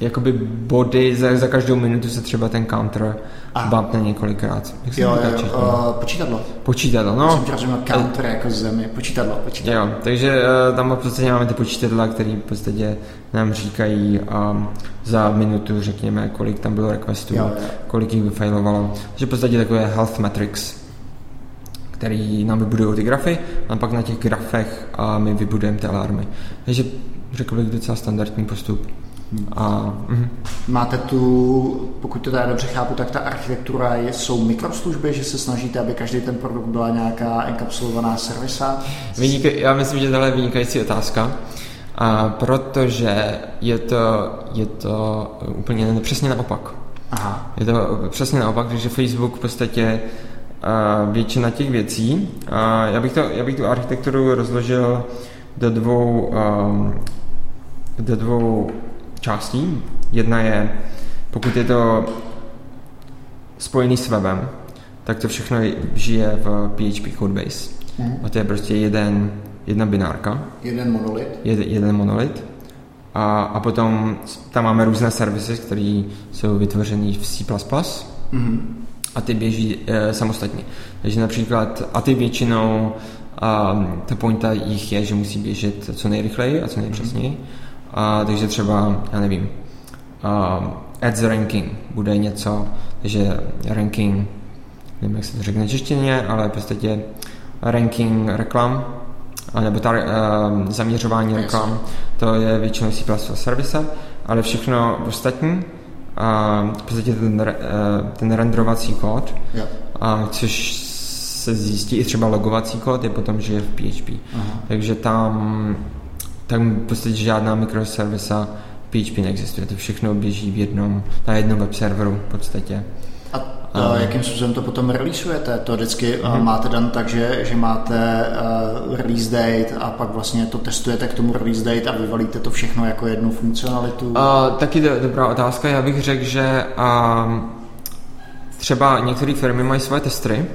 jakoby body, za, za každou minutu se třeba ten counter bumpne několikrát. Jak se jo, jo, uh, počítadlo. Počítadlo, no. Jsem counter jako zemi, počítadlo, počítadlo. Jo, takže uh, tam v podstatě máme ty počítadla, které v podstatě nám říkají um, za minutu, řekněme, kolik tam bylo requestů, jo, jo. kolik jich vyfailovalo. Takže v podstatě takové health metrics, který nám vybudují ty grafy a pak na těch grafech a my vybudujeme ty alarmy. Takže řekl bych docela standardní postup. A, mm. Máte tu, pokud to teda dobře chápu, tak ta architektura je, jsou mikroslužby, že se snažíte, aby každý ten produkt byla nějaká enkapsulovaná servisa? Vynik, já myslím, že tohle je vynikající otázka, a protože je to, je to úplně přesně naopak. Aha. Je to přesně naopak, takže Facebook v podstatě většina těch věcí. já, bych to, já bych tu architekturu rozložil do dvou, do dvou částí. Jedna je, pokud je to spojený s webem, tak to všechno žije v PHP Codebase. Mm. A to je prostě jeden, jedna binárka. Jeden monolit. Jed, jeden monolit. A, a potom tam máme různé servisy, které jsou vytvořené v C++. Mm. A ty běží e, samostatně. Takže například, a ty většinou, a, ta pointa jich je, že musí běžet co nejrychleji a co nejpřesněji. Mm a, takže třeba, já nevím, uh, ads ranking bude něco, takže ranking, nevím, jak se to řekne češtině, ale v podstatě ranking reklam, nebo ta uh, zaměřování reklam, to je většinou C++ service, ale všechno ostatní, a v podstatě ten, uh, ten renderovací kód, yeah. a, což se zjistí i třeba logovací kód, je potom, že je v PHP. Aha. Takže tam tam v podstatě žádná mikroservisa PHP neexistuje. To všechno běží v jednom, na jednom web serveru v podstatě. A a jakým způsobem to potom releaseujete? To vždycky mm-hmm. máte dan tak, že, že máte uh, release date a pak vlastně to testujete k tomu release date a vyvalíte to všechno jako jednu funkcionalitu? Uh, taky do, dobrá otázka. Já bych řekl, že uh, třeba některé firmy mají své testry,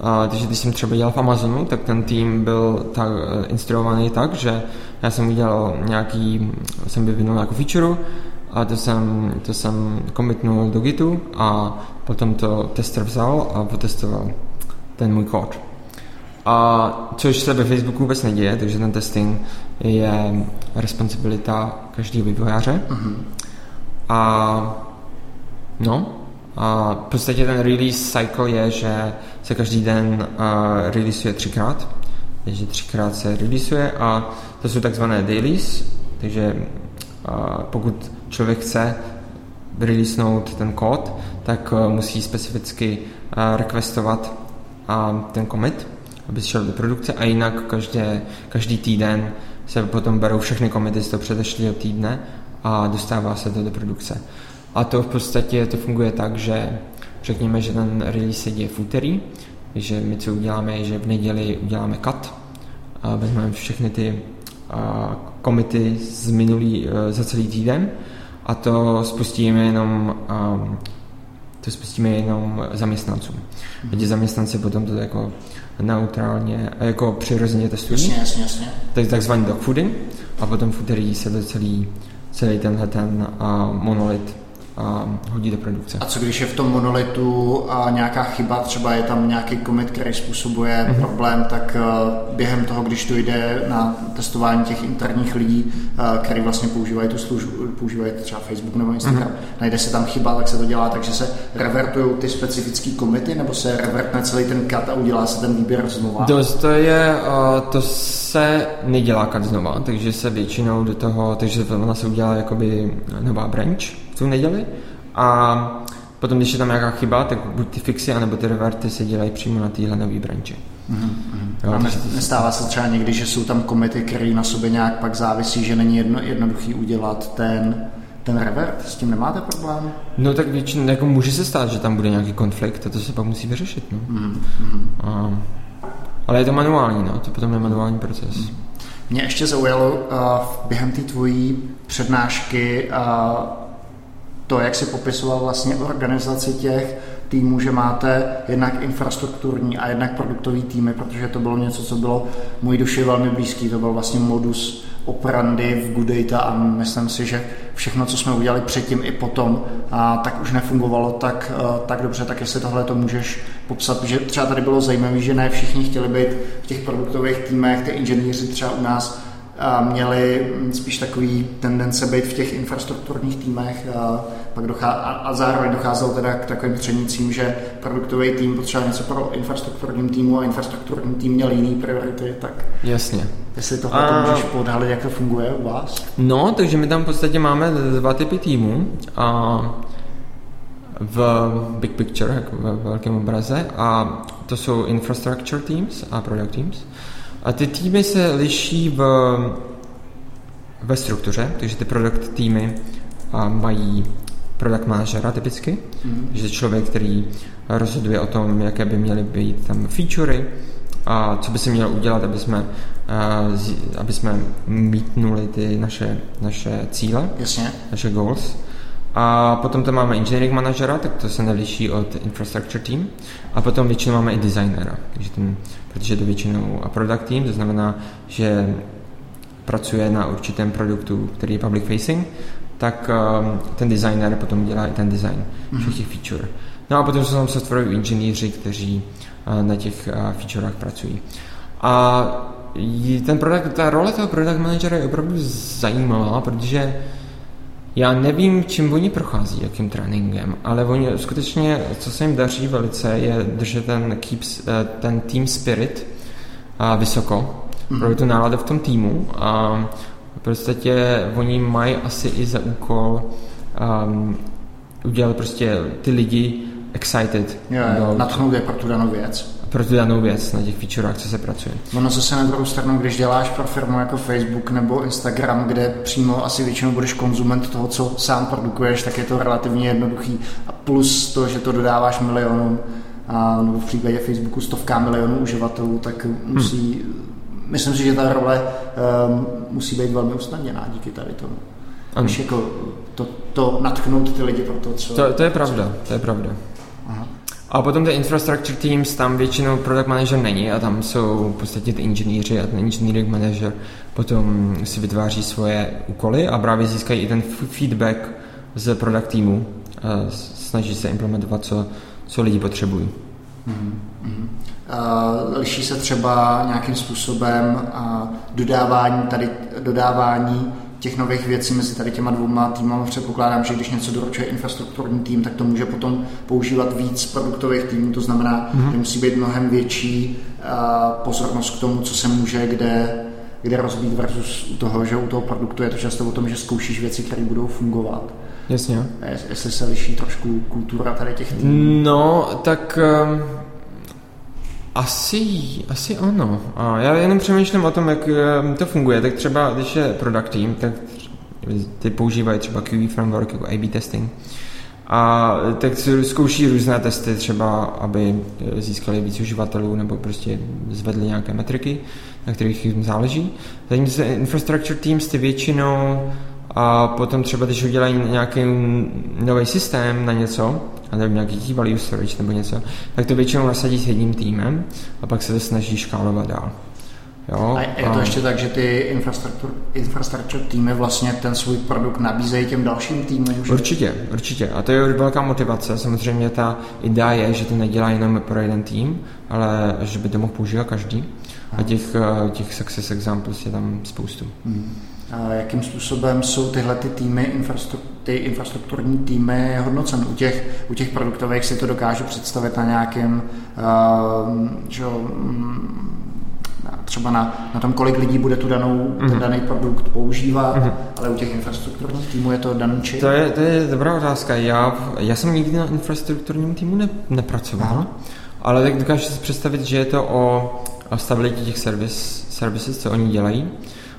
a, takže když jsem třeba dělal v Amazonu, tak ten tým byl tak eh, instruovaný tak, že já jsem udělal nějaký, jsem vyvinul nějakou feature a to jsem, to jsem commitnul do Gitu a potom to tester vzal a potestoval ten můj kód. A což se ve Facebooku vůbec neděje, takže ten testing je responsibilita každého vývojáře. Uh-huh. A no, v podstatě ten release cycle je, že se každý den uh, releaseuje třikrát, takže třikrát se releaseuje a to jsou takzvané dailies, takže uh, pokud člověk chce releasenout ten kód, tak uh, musí specificky uh, requestovat uh, ten commit, aby šel do produkce a jinak každé, každý týden se potom berou všechny komity z toho předešlého týdne a dostává se to do produkce. A to v podstatě to funguje tak, že řekněme, že ten release se děje v úterý, že my co uděláme, je, že v neděli uděláme cut a vezmeme všechny ty komity z minulý, za celý týden a to spustíme jenom to spustíme jenom zaměstnancům. Mm-hmm. Když zaměstnanci potom to jako neutrálně, jako přirozeně testují. Jasně, jasně, jasně. Tak takzvaný dog fooding a potom v úterý se to celý, celý tenhle ten monolit hodí do produkce. A co když je v tom monolitu a nějaká chyba, třeba je tam nějaký commit, který způsobuje mm-hmm. problém, tak uh, během toho, když to jde na testování těch interních lidí, uh, který vlastně používají tu službu, používají třeba Facebook nebo Instagram, mm-hmm. najde se tam chyba, tak se to dělá, takže se revertují ty specifické komity, nebo se revertne celý ten cut a udělá se ten výběr znova? To, to je, uh, to se nedělá cut znova, takže se většinou do toho, takže se udělá jakoby nová branch, tu neděli a potom, když je tam nějaká chyba, tak buď ty fixy, anebo ty reverty se dělají přímo na téhle nový branži. Mm-hmm. Jo, nestává se třeba někdy, že jsou tam komity, které na sobě nějak pak závisí, že není jedno, jednoduchý udělat ten, ten revert? S tím nemáte problém? No tak většinou, jako může se stát, že tam bude nějaký konflikt a to se pak musí vyřešit. No. Mm-hmm. A, ale je to manuální, no, to potom je manuální proces. Mm. Mě ještě zaujalo uh, během té tvojí přednášky uh, to, jak si popisoval vlastně organizaci těch týmů, že máte jednak infrastrukturní a jednak produktový týmy, protože to bylo něco, co bylo můj duši velmi blízký. To byl vlastně modus operandi v Good Data a myslím si, že všechno, co jsme udělali předtím i potom, a tak už nefungovalo tak, eh, tak dobře, tak jestli tohle to můžeš popsat, že třeba tady bylo zajímavé, že ne všichni chtěli být v těch produktových týmech, ty inženýři třeba u nás měli spíš takový tendence být v těch infrastrukturních týmech a, pak dochá, a, a zároveň docházelo teda k takovým třenicím, že produktový tým potřeboval něco pro infrastrukturním týmu a infrastrukturní tým měl jiný priority, tak Jasně. Jestli tohle a... to můžeš podhalit, jak to funguje u vás? No, takže my tam v podstatě máme dva typy týmů a v big picture, jako ve velkém obraze a to jsou infrastructure teams a product teams. A ty týmy se liší v, ve struktuře, takže ty product týmy mají product managera typicky, mm. že člověk, který rozhoduje o tom, jaké by měly být tam featurey a co by se mělo udělat, aby jsme, aby jsme mítnuli ty naše, naše cíle, Jasně. naše goals. A potom tam máme engineering managera, tak to se neliší od infrastructure team. A potom většinou máme i designera, takže ten, protože to většinou a product team, to znamená, že pracuje na určitém produktu, který je public facing, tak um, ten designer potom dělá i ten design mm-hmm. všech těch feature. No a potom jsou tam softwaroví inženýři, kteří uh, na těch uh, featurech pracují. A ten product, ta role toho product managera je opravdu zajímavá, protože já nevím, čím oni prochází, jakým tréninkem, ale oni skutečně, co se jim daří velice, je držet ten, keeps, eh, ten team spirit vysoko, mm. pro tu náladu v tom týmu a v podstatě oni mají asi i za úkol um, udělat prostě ty lidi excited. Jo, jo, natchnout je pro tu danou věc pro tu danou věc na těch featurech, co se pracuje. Ono zase na druhou stranu, když děláš pro firmu jako Facebook nebo Instagram, kde přímo asi většinou budeš konzument toho, co sám produkuješ, tak je to relativně jednoduchý. A plus to, že to dodáváš milionům, a, nebo v případě Facebooku stovká milionů uživatelů, tak musí, hmm. myslím si, že ta role um, musí být velmi usnadněná díky tady tomu. Ano. jako to, to natchnout ty lidi pro to, co... To, to je pravda, to je pravda. A potom ty infrastructure teams, tam většinou product manager není a tam jsou v podstatě ty inženýři a ten engineering manager potom si vytváří svoje úkoly a právě získají i ten feedback z product týmu a snaží se implementovat, co, co lidi potřebují. Mm-hmm. Uh, liší se třeba nějakým způsobem uh, dodávání, tady, dodávání těch nových věcí mezi tady těma dvouma týmama. Předpokládám, že když něco doručuje infrastrukturní tým, tak to může potom používat víc produktových týmů, to znamená, mm-hmm. že musí být mnohem větší uh, pozornost k tomu, co se může kde, kde rozbít versus u toho, že u toho produktu je to často o tom, že zkoušíš věci, které budou fungovat. Jasně. Jestli se liší trošku kultura tady těch týmů. No, tak um, asi, asi ano. A já jenom přemýšlím o tom, jak eh, to funguje. Tak třeba, když je product team, tak ty používají třeba QE framework jako A-B testing. A tak zkouší různé testy, třeba aby získali víc uživatelů nebo prostě zvedli nějaké metriky, na kterých jim záleží. Zatímco infrastructure teams ty většinou a potom třeba, když udělají nějaký nový systém na něco, a nebo nějaký key value storage nebo něco, tak to většinou nasadí s jedním týmem a pak se to snaží škálovat dál. Jo? A je to a... ještě tak, že ty infrastructure, týmy vlastně ten svůj produkt nabízejí těm dalším týmům? Že? Určitě, určitě. A to je velká motivace. Samozřejmě ta idea je, že to nedělá jenom pro jeden tým, ale že by to mohl používat každý. A těch, eh, těch success examples je tam spoustu. Hmm. Jakým způsobem jsou tyhle ty týmy, infrastruktur, ty infrastrukturní týmy hodnocen? U těch, u těch produktových si to dokážu představit na nějakém uh, že, um, třeba na, na tom, kolik lidí bude tu danou, mm-hmm. ten mhm. daný produkt používat, mm-hmm. ale u těch infrastrukturních týmů je to daný či? To je, to je dobrá otázka. Já, já jsem nikdy na infrastrukturním týmu ne, nepracoval, Aha. ale tak dokážu si představit, že je to o, o stabilitě těch service, services, co oni dělají,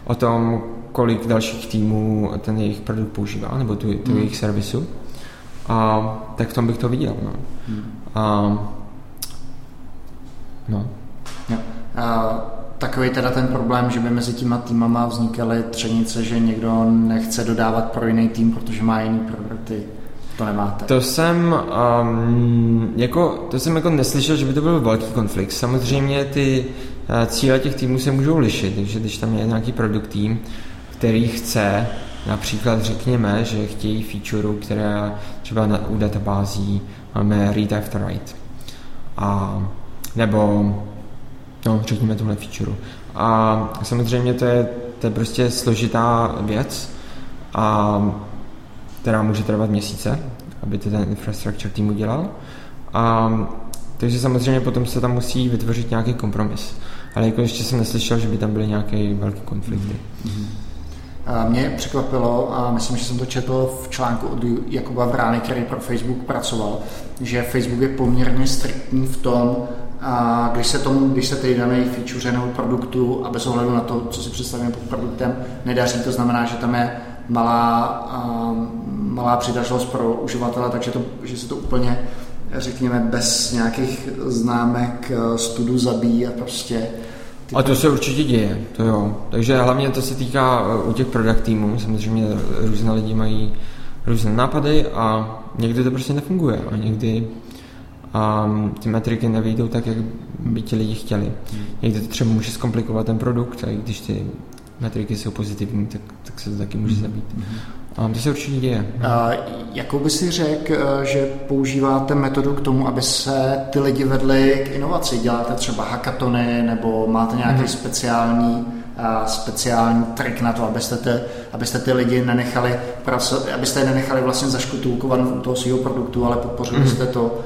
o tom, kolik dalších týmů ten jejich produkt používá, nebo tu, tu mm. jejich servisu. A tak v tom bych to viděl. No. Mm. A, no. Ja. A takový teda ten problém, že by mezi těma týmama vznikaly třenice, že někdo nechce dodávat pro jiný tým, protože má jiný priority. To nemáte. To jsem, um, jako, to jsem jako neslyšel, že by to byl velký konflikt. Samozřejmě ty uh, cíle těch týmů se můžou lišit, takže když tam je nějaký produkt tým, který chce například řekněme, že chtějí feature, které třeba na, u databází máme read after write. A, nebo No, řekněme tuhle feature. A samozřejmě to je, to je prostě složitá věc, a, která může trvat měsíce, aby to ten infrastructure tým udělal. A, takže samozřejmě potom se tam musí vytvořit nějaký kompromis. Ale jako ještě jsem neslyšel, že by tam byly nějaké velké konflikty. Mm-hmm. Mě překvapilo, a myslím, že jsem to četl v článku od Jakuba Vrány, který pro Facebook pracoval, že Facebook je poměrně striktní v tom, a když se tomu, když se tedy daný feature nebo produktu a bez ohledu na to, co si představíme pod produktem, nedaří, to znamená, že tam je malá, malá přitažlost pro uživatele, takže to, že se to úplně řekněme, bez nějakých známek e, studu zabíjí a prostě a to se určitě děje, to jo. Takže hlavně to se týká e, u těch product týmů, samozřejmě různé lidi mají různé nápady a někdy to prostě nefunguje a někdy um, ty metriky nevyjdou tak, jak by ti lidi chtěli. Hmm. Někdy to třeba může zkomplikovat ten produkt a když ty metriky jsou pozitivní, tak, tak se to taky může hmm. zabít. Hmm. A to se určitě děje. A jakou by si řekl, eh, že používáte metodu k tomu, aby se ty lidi vedli k inovaci? Děláte třeba hackatony nebo máte nějaký mm. speciální speciální trik na to, abyste ty, abyste ty lidi nenechali, abyste je nenechali vlastně zaškutulkovat u toho svého produktu, ale podpořili mm. jste to,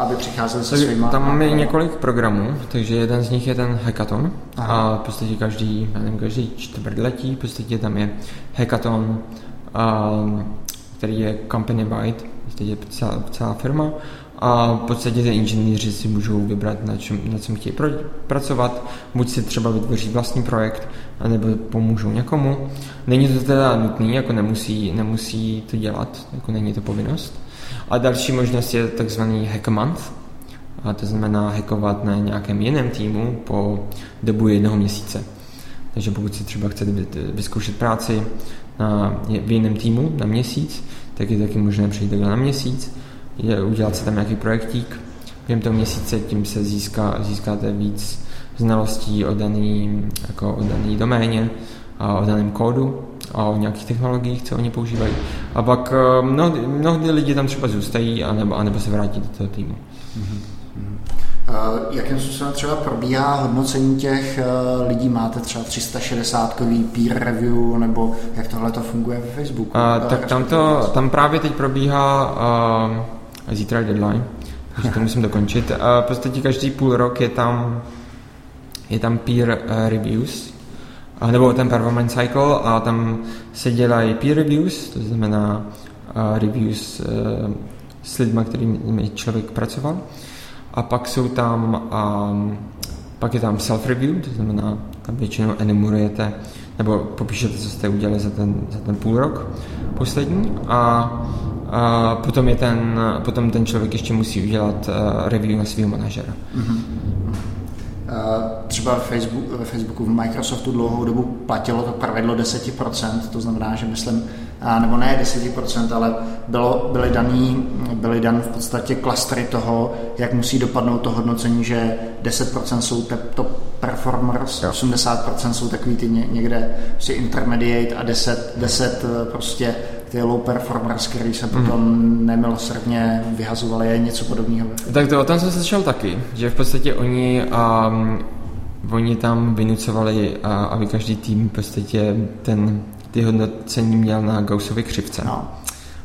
aby přicházeli se svýma. Tam máme a... několik programů, takže jeden z nich je ten hackathon Aha. a v podstatě každý, nevím, každý čtvrtletí, v podstatě tam je hackathon, který je company wide, je celá, celá firma a v podstatě ty inženýři si můžou vybrat, na čem, na čem chtějí pracovat, buď si třeba vytvoří vlastní projekt, nebo pomůžou někomu. Není to teda nutný, jako nemusí, nemusí to dělat, jako není to povinnost. A další možnost je takzvaný hack month, a to znamená hackovat na nějakém jiném týmu po dobu jednoho měsíce. Takže pokud si třeba chcete vyzkoušet práci na, v jiném týmu na měsíc, tak je taky možné přijít takhle na měsíc, je, udělat si tam nějaký projektík, během toho měsíce tím se získá, získáte víc znalostí o daný, jako o daný doméně, a o daném kódu a o nějakých technologiích, co oni používají. A pak eh, mnohdy, mnohdy lidi tam třeba zůstají, anebo, anebo se vrátí do toho týmu. Mm-hmm. Jakým způsobem třeba probíhá hodnocení těch eh, lidí? Máte třeba 360 peer review, nebo jak tohle to funguje ve Facebooku? Uh, tak tam, to, tam právě teď probíhá uh, zítra je deadline, takže to musím dokončit. Uh, v podstatě každý půl rok je tam, je tam peer uh, reviews, uh, nebo ten performance cycle a tam se dělají peer reviews, to znamená uh, reviews uh, s lidmi, kterými člověk pracoval. A pak jsou tam, um, pak je tam self-review, to znamená, tam většinou enumerujete nebo popíšete, co jste udělali za ten, za ten půl rok poslední a a potom, je ten, potom ten člověk ještě musí udělat uh, review na svého manažera. Mm-hmm. Třeba ve Facebooku, ve Facebooku, v Microsoftu dlouhou dobu platilo to pravidlo 10%, to znamená, že myslím, nebo ne 10%, ale bylo, byly, daný, byly dan v podstatě klastry toho, jak musí dopadnout to hodnocení, že 10% jsou te, top performers, 80% jsou takový ty někde prostě intermediate a 10, 10 eh, prostě ty low performers, který se potom mm. nemilosrdně vyhazovali, je něco podobného. Tak to o tom jsem slyšel taky, že v podstatě oni um, oni tam vynucovali, a, aby každý tým v podstatě ten, ty hodnocení měl na Gaussově křivce. No.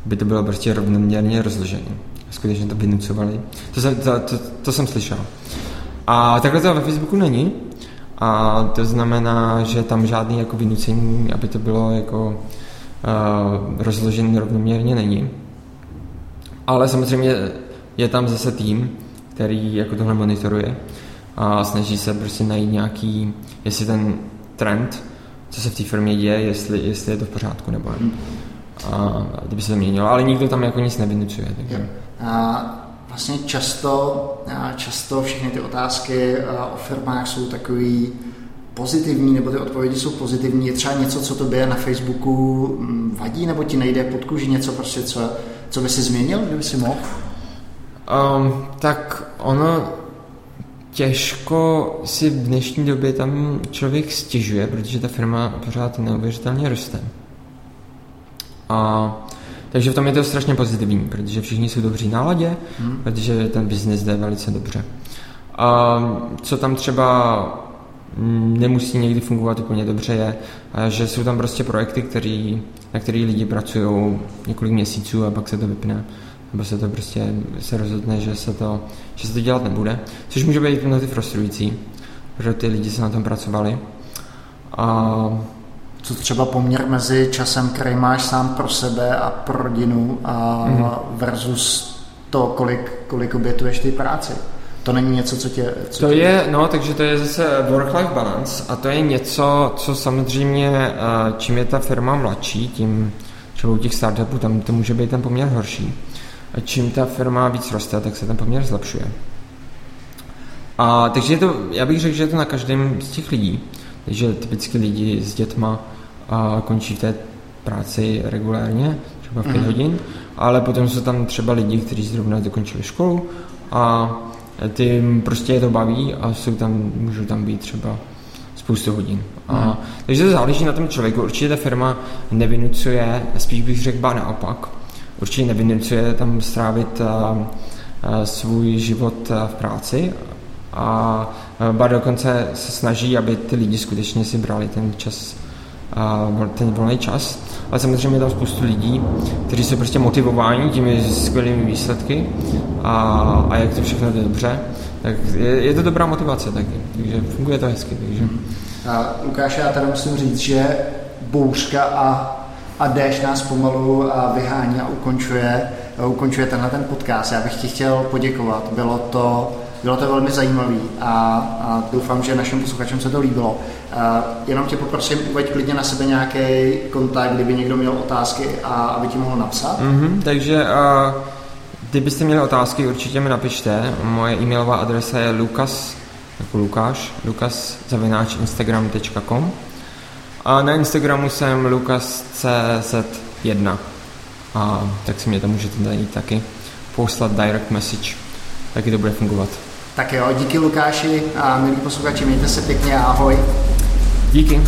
Aby to bylo prostě rovnoměrně rozložené. Skutečně to vynucovali. To jsem, to, to, to jsem slyšel. A takhle to ve Facebooku není. A to znamená, že tam žádný jako vynucení, aby to bylo jako rozložený rovnoměrně není. Ale samozřejmě je tam zase tým, který jako tohle monitoruje a snaží se prostě najít nějaký, jestli ten trend, co se v té firmě děje, jestli, jestli je to v pořádku nebo ne. A kdyby se to měnilo, ale nikdo tam jako nic nevynucuje. Takže. A vlastně často, často všechny ty otázky o firmách jsou takový pozitivní, nebo ty odpovědi jsou pozitivní, je třeba něco, co tobě na Facebooku mm, vadí, nebo ti nejde pod kůži něco, prostě, co, co by si změnil, kdyby si mohl? Um, tak ono těžko si v dnešní době tam člověk stěžuje, protože ta firma pořád neuvěřitelně roste. A takže v tom je to strašně pozitivní, protože všichni jsou dobří náladě, hmm. protože ten biznis jde velice dobře. A co tam třeba nemusí někdy fungovat úplně dobře, je, že jsou tam prostě projekty, který, na který lidi pracují několik měsíců a pak se to vypne. Nebo se to prostě se rozhodne, že se to, že se to dělat nebude. Což může být mnohdy frustrující, protože ty lidi se na tom pracovali. A co třeba poměr mezi časem, který máš sám pro sebe a pro rodinu a mm. versus to, kolik, kolik obětuješ ty práci? To není něco, co tě... Co to tě... je, no, takže to je zase work-life balance a to je něco, co samozřejmě, eh, čím je ta firma mladší, tím třeba u těch startupů tam to může být ten poměr horší. A čím ta firma víc roste, tak se ten poměr zlepšuje. A takže je to, já bych řekl, že je to na každém z těch lidí. Takže typicky lidi s dětma a končí v té práci regulárně, třeba v 5 mm. hodin, ale potom jsou tam třeba lidi, kteří zrovna dokončili školu a ty prostě je to baví a jsou tam, můžou tam být třeba spoustu hodin. A, mm. Takže to záleží na tom člověku. Určitě ta firma nevinucuje, spíš bych řekl ba naopak, určitě nevinucuje tam strávit a, a svůj život v práci a ba dokonce se snaží, aby ty lidi skutečně si brali ten čas, a, ten volný čas ale samozřejmě tam spoustu lidí, kteří jsou prostě motivováni těmi skvělými výsledky a, a jak to všechno jde dobře, tak je, je to dobrá motivace taky, takže funguje to hezky. Takže. A Lukáš, já tady musím říct, že bouřka a, a déšť nás pomalu a vyhání a ukončuje, ukončuje tenhle ten podcast. Já bych ti chtěl poděkovat. Bylo to bylo to velmi zajímavé a, a doufám, že našim posluchačům se to líbilo. A jenom tě poprosím, uveď klidně na sebe nějaký kontakt, kdyby někdo měl otázky a aby ti mohl napsat. Mm-hmm, takže uh, kdybyste měli otázky, určitě mi napište. Moje e-mailová adresa je lukas, jako Lukáš, lukas.instagram.com a na Instagramu jsem lukascz1 a tak si mě tam můžete najít taky poslat direct message, taky to bude fungovat. Tak jo, díky Lukáši a milí posluchači, mějte se pěkně ahoj. Díky.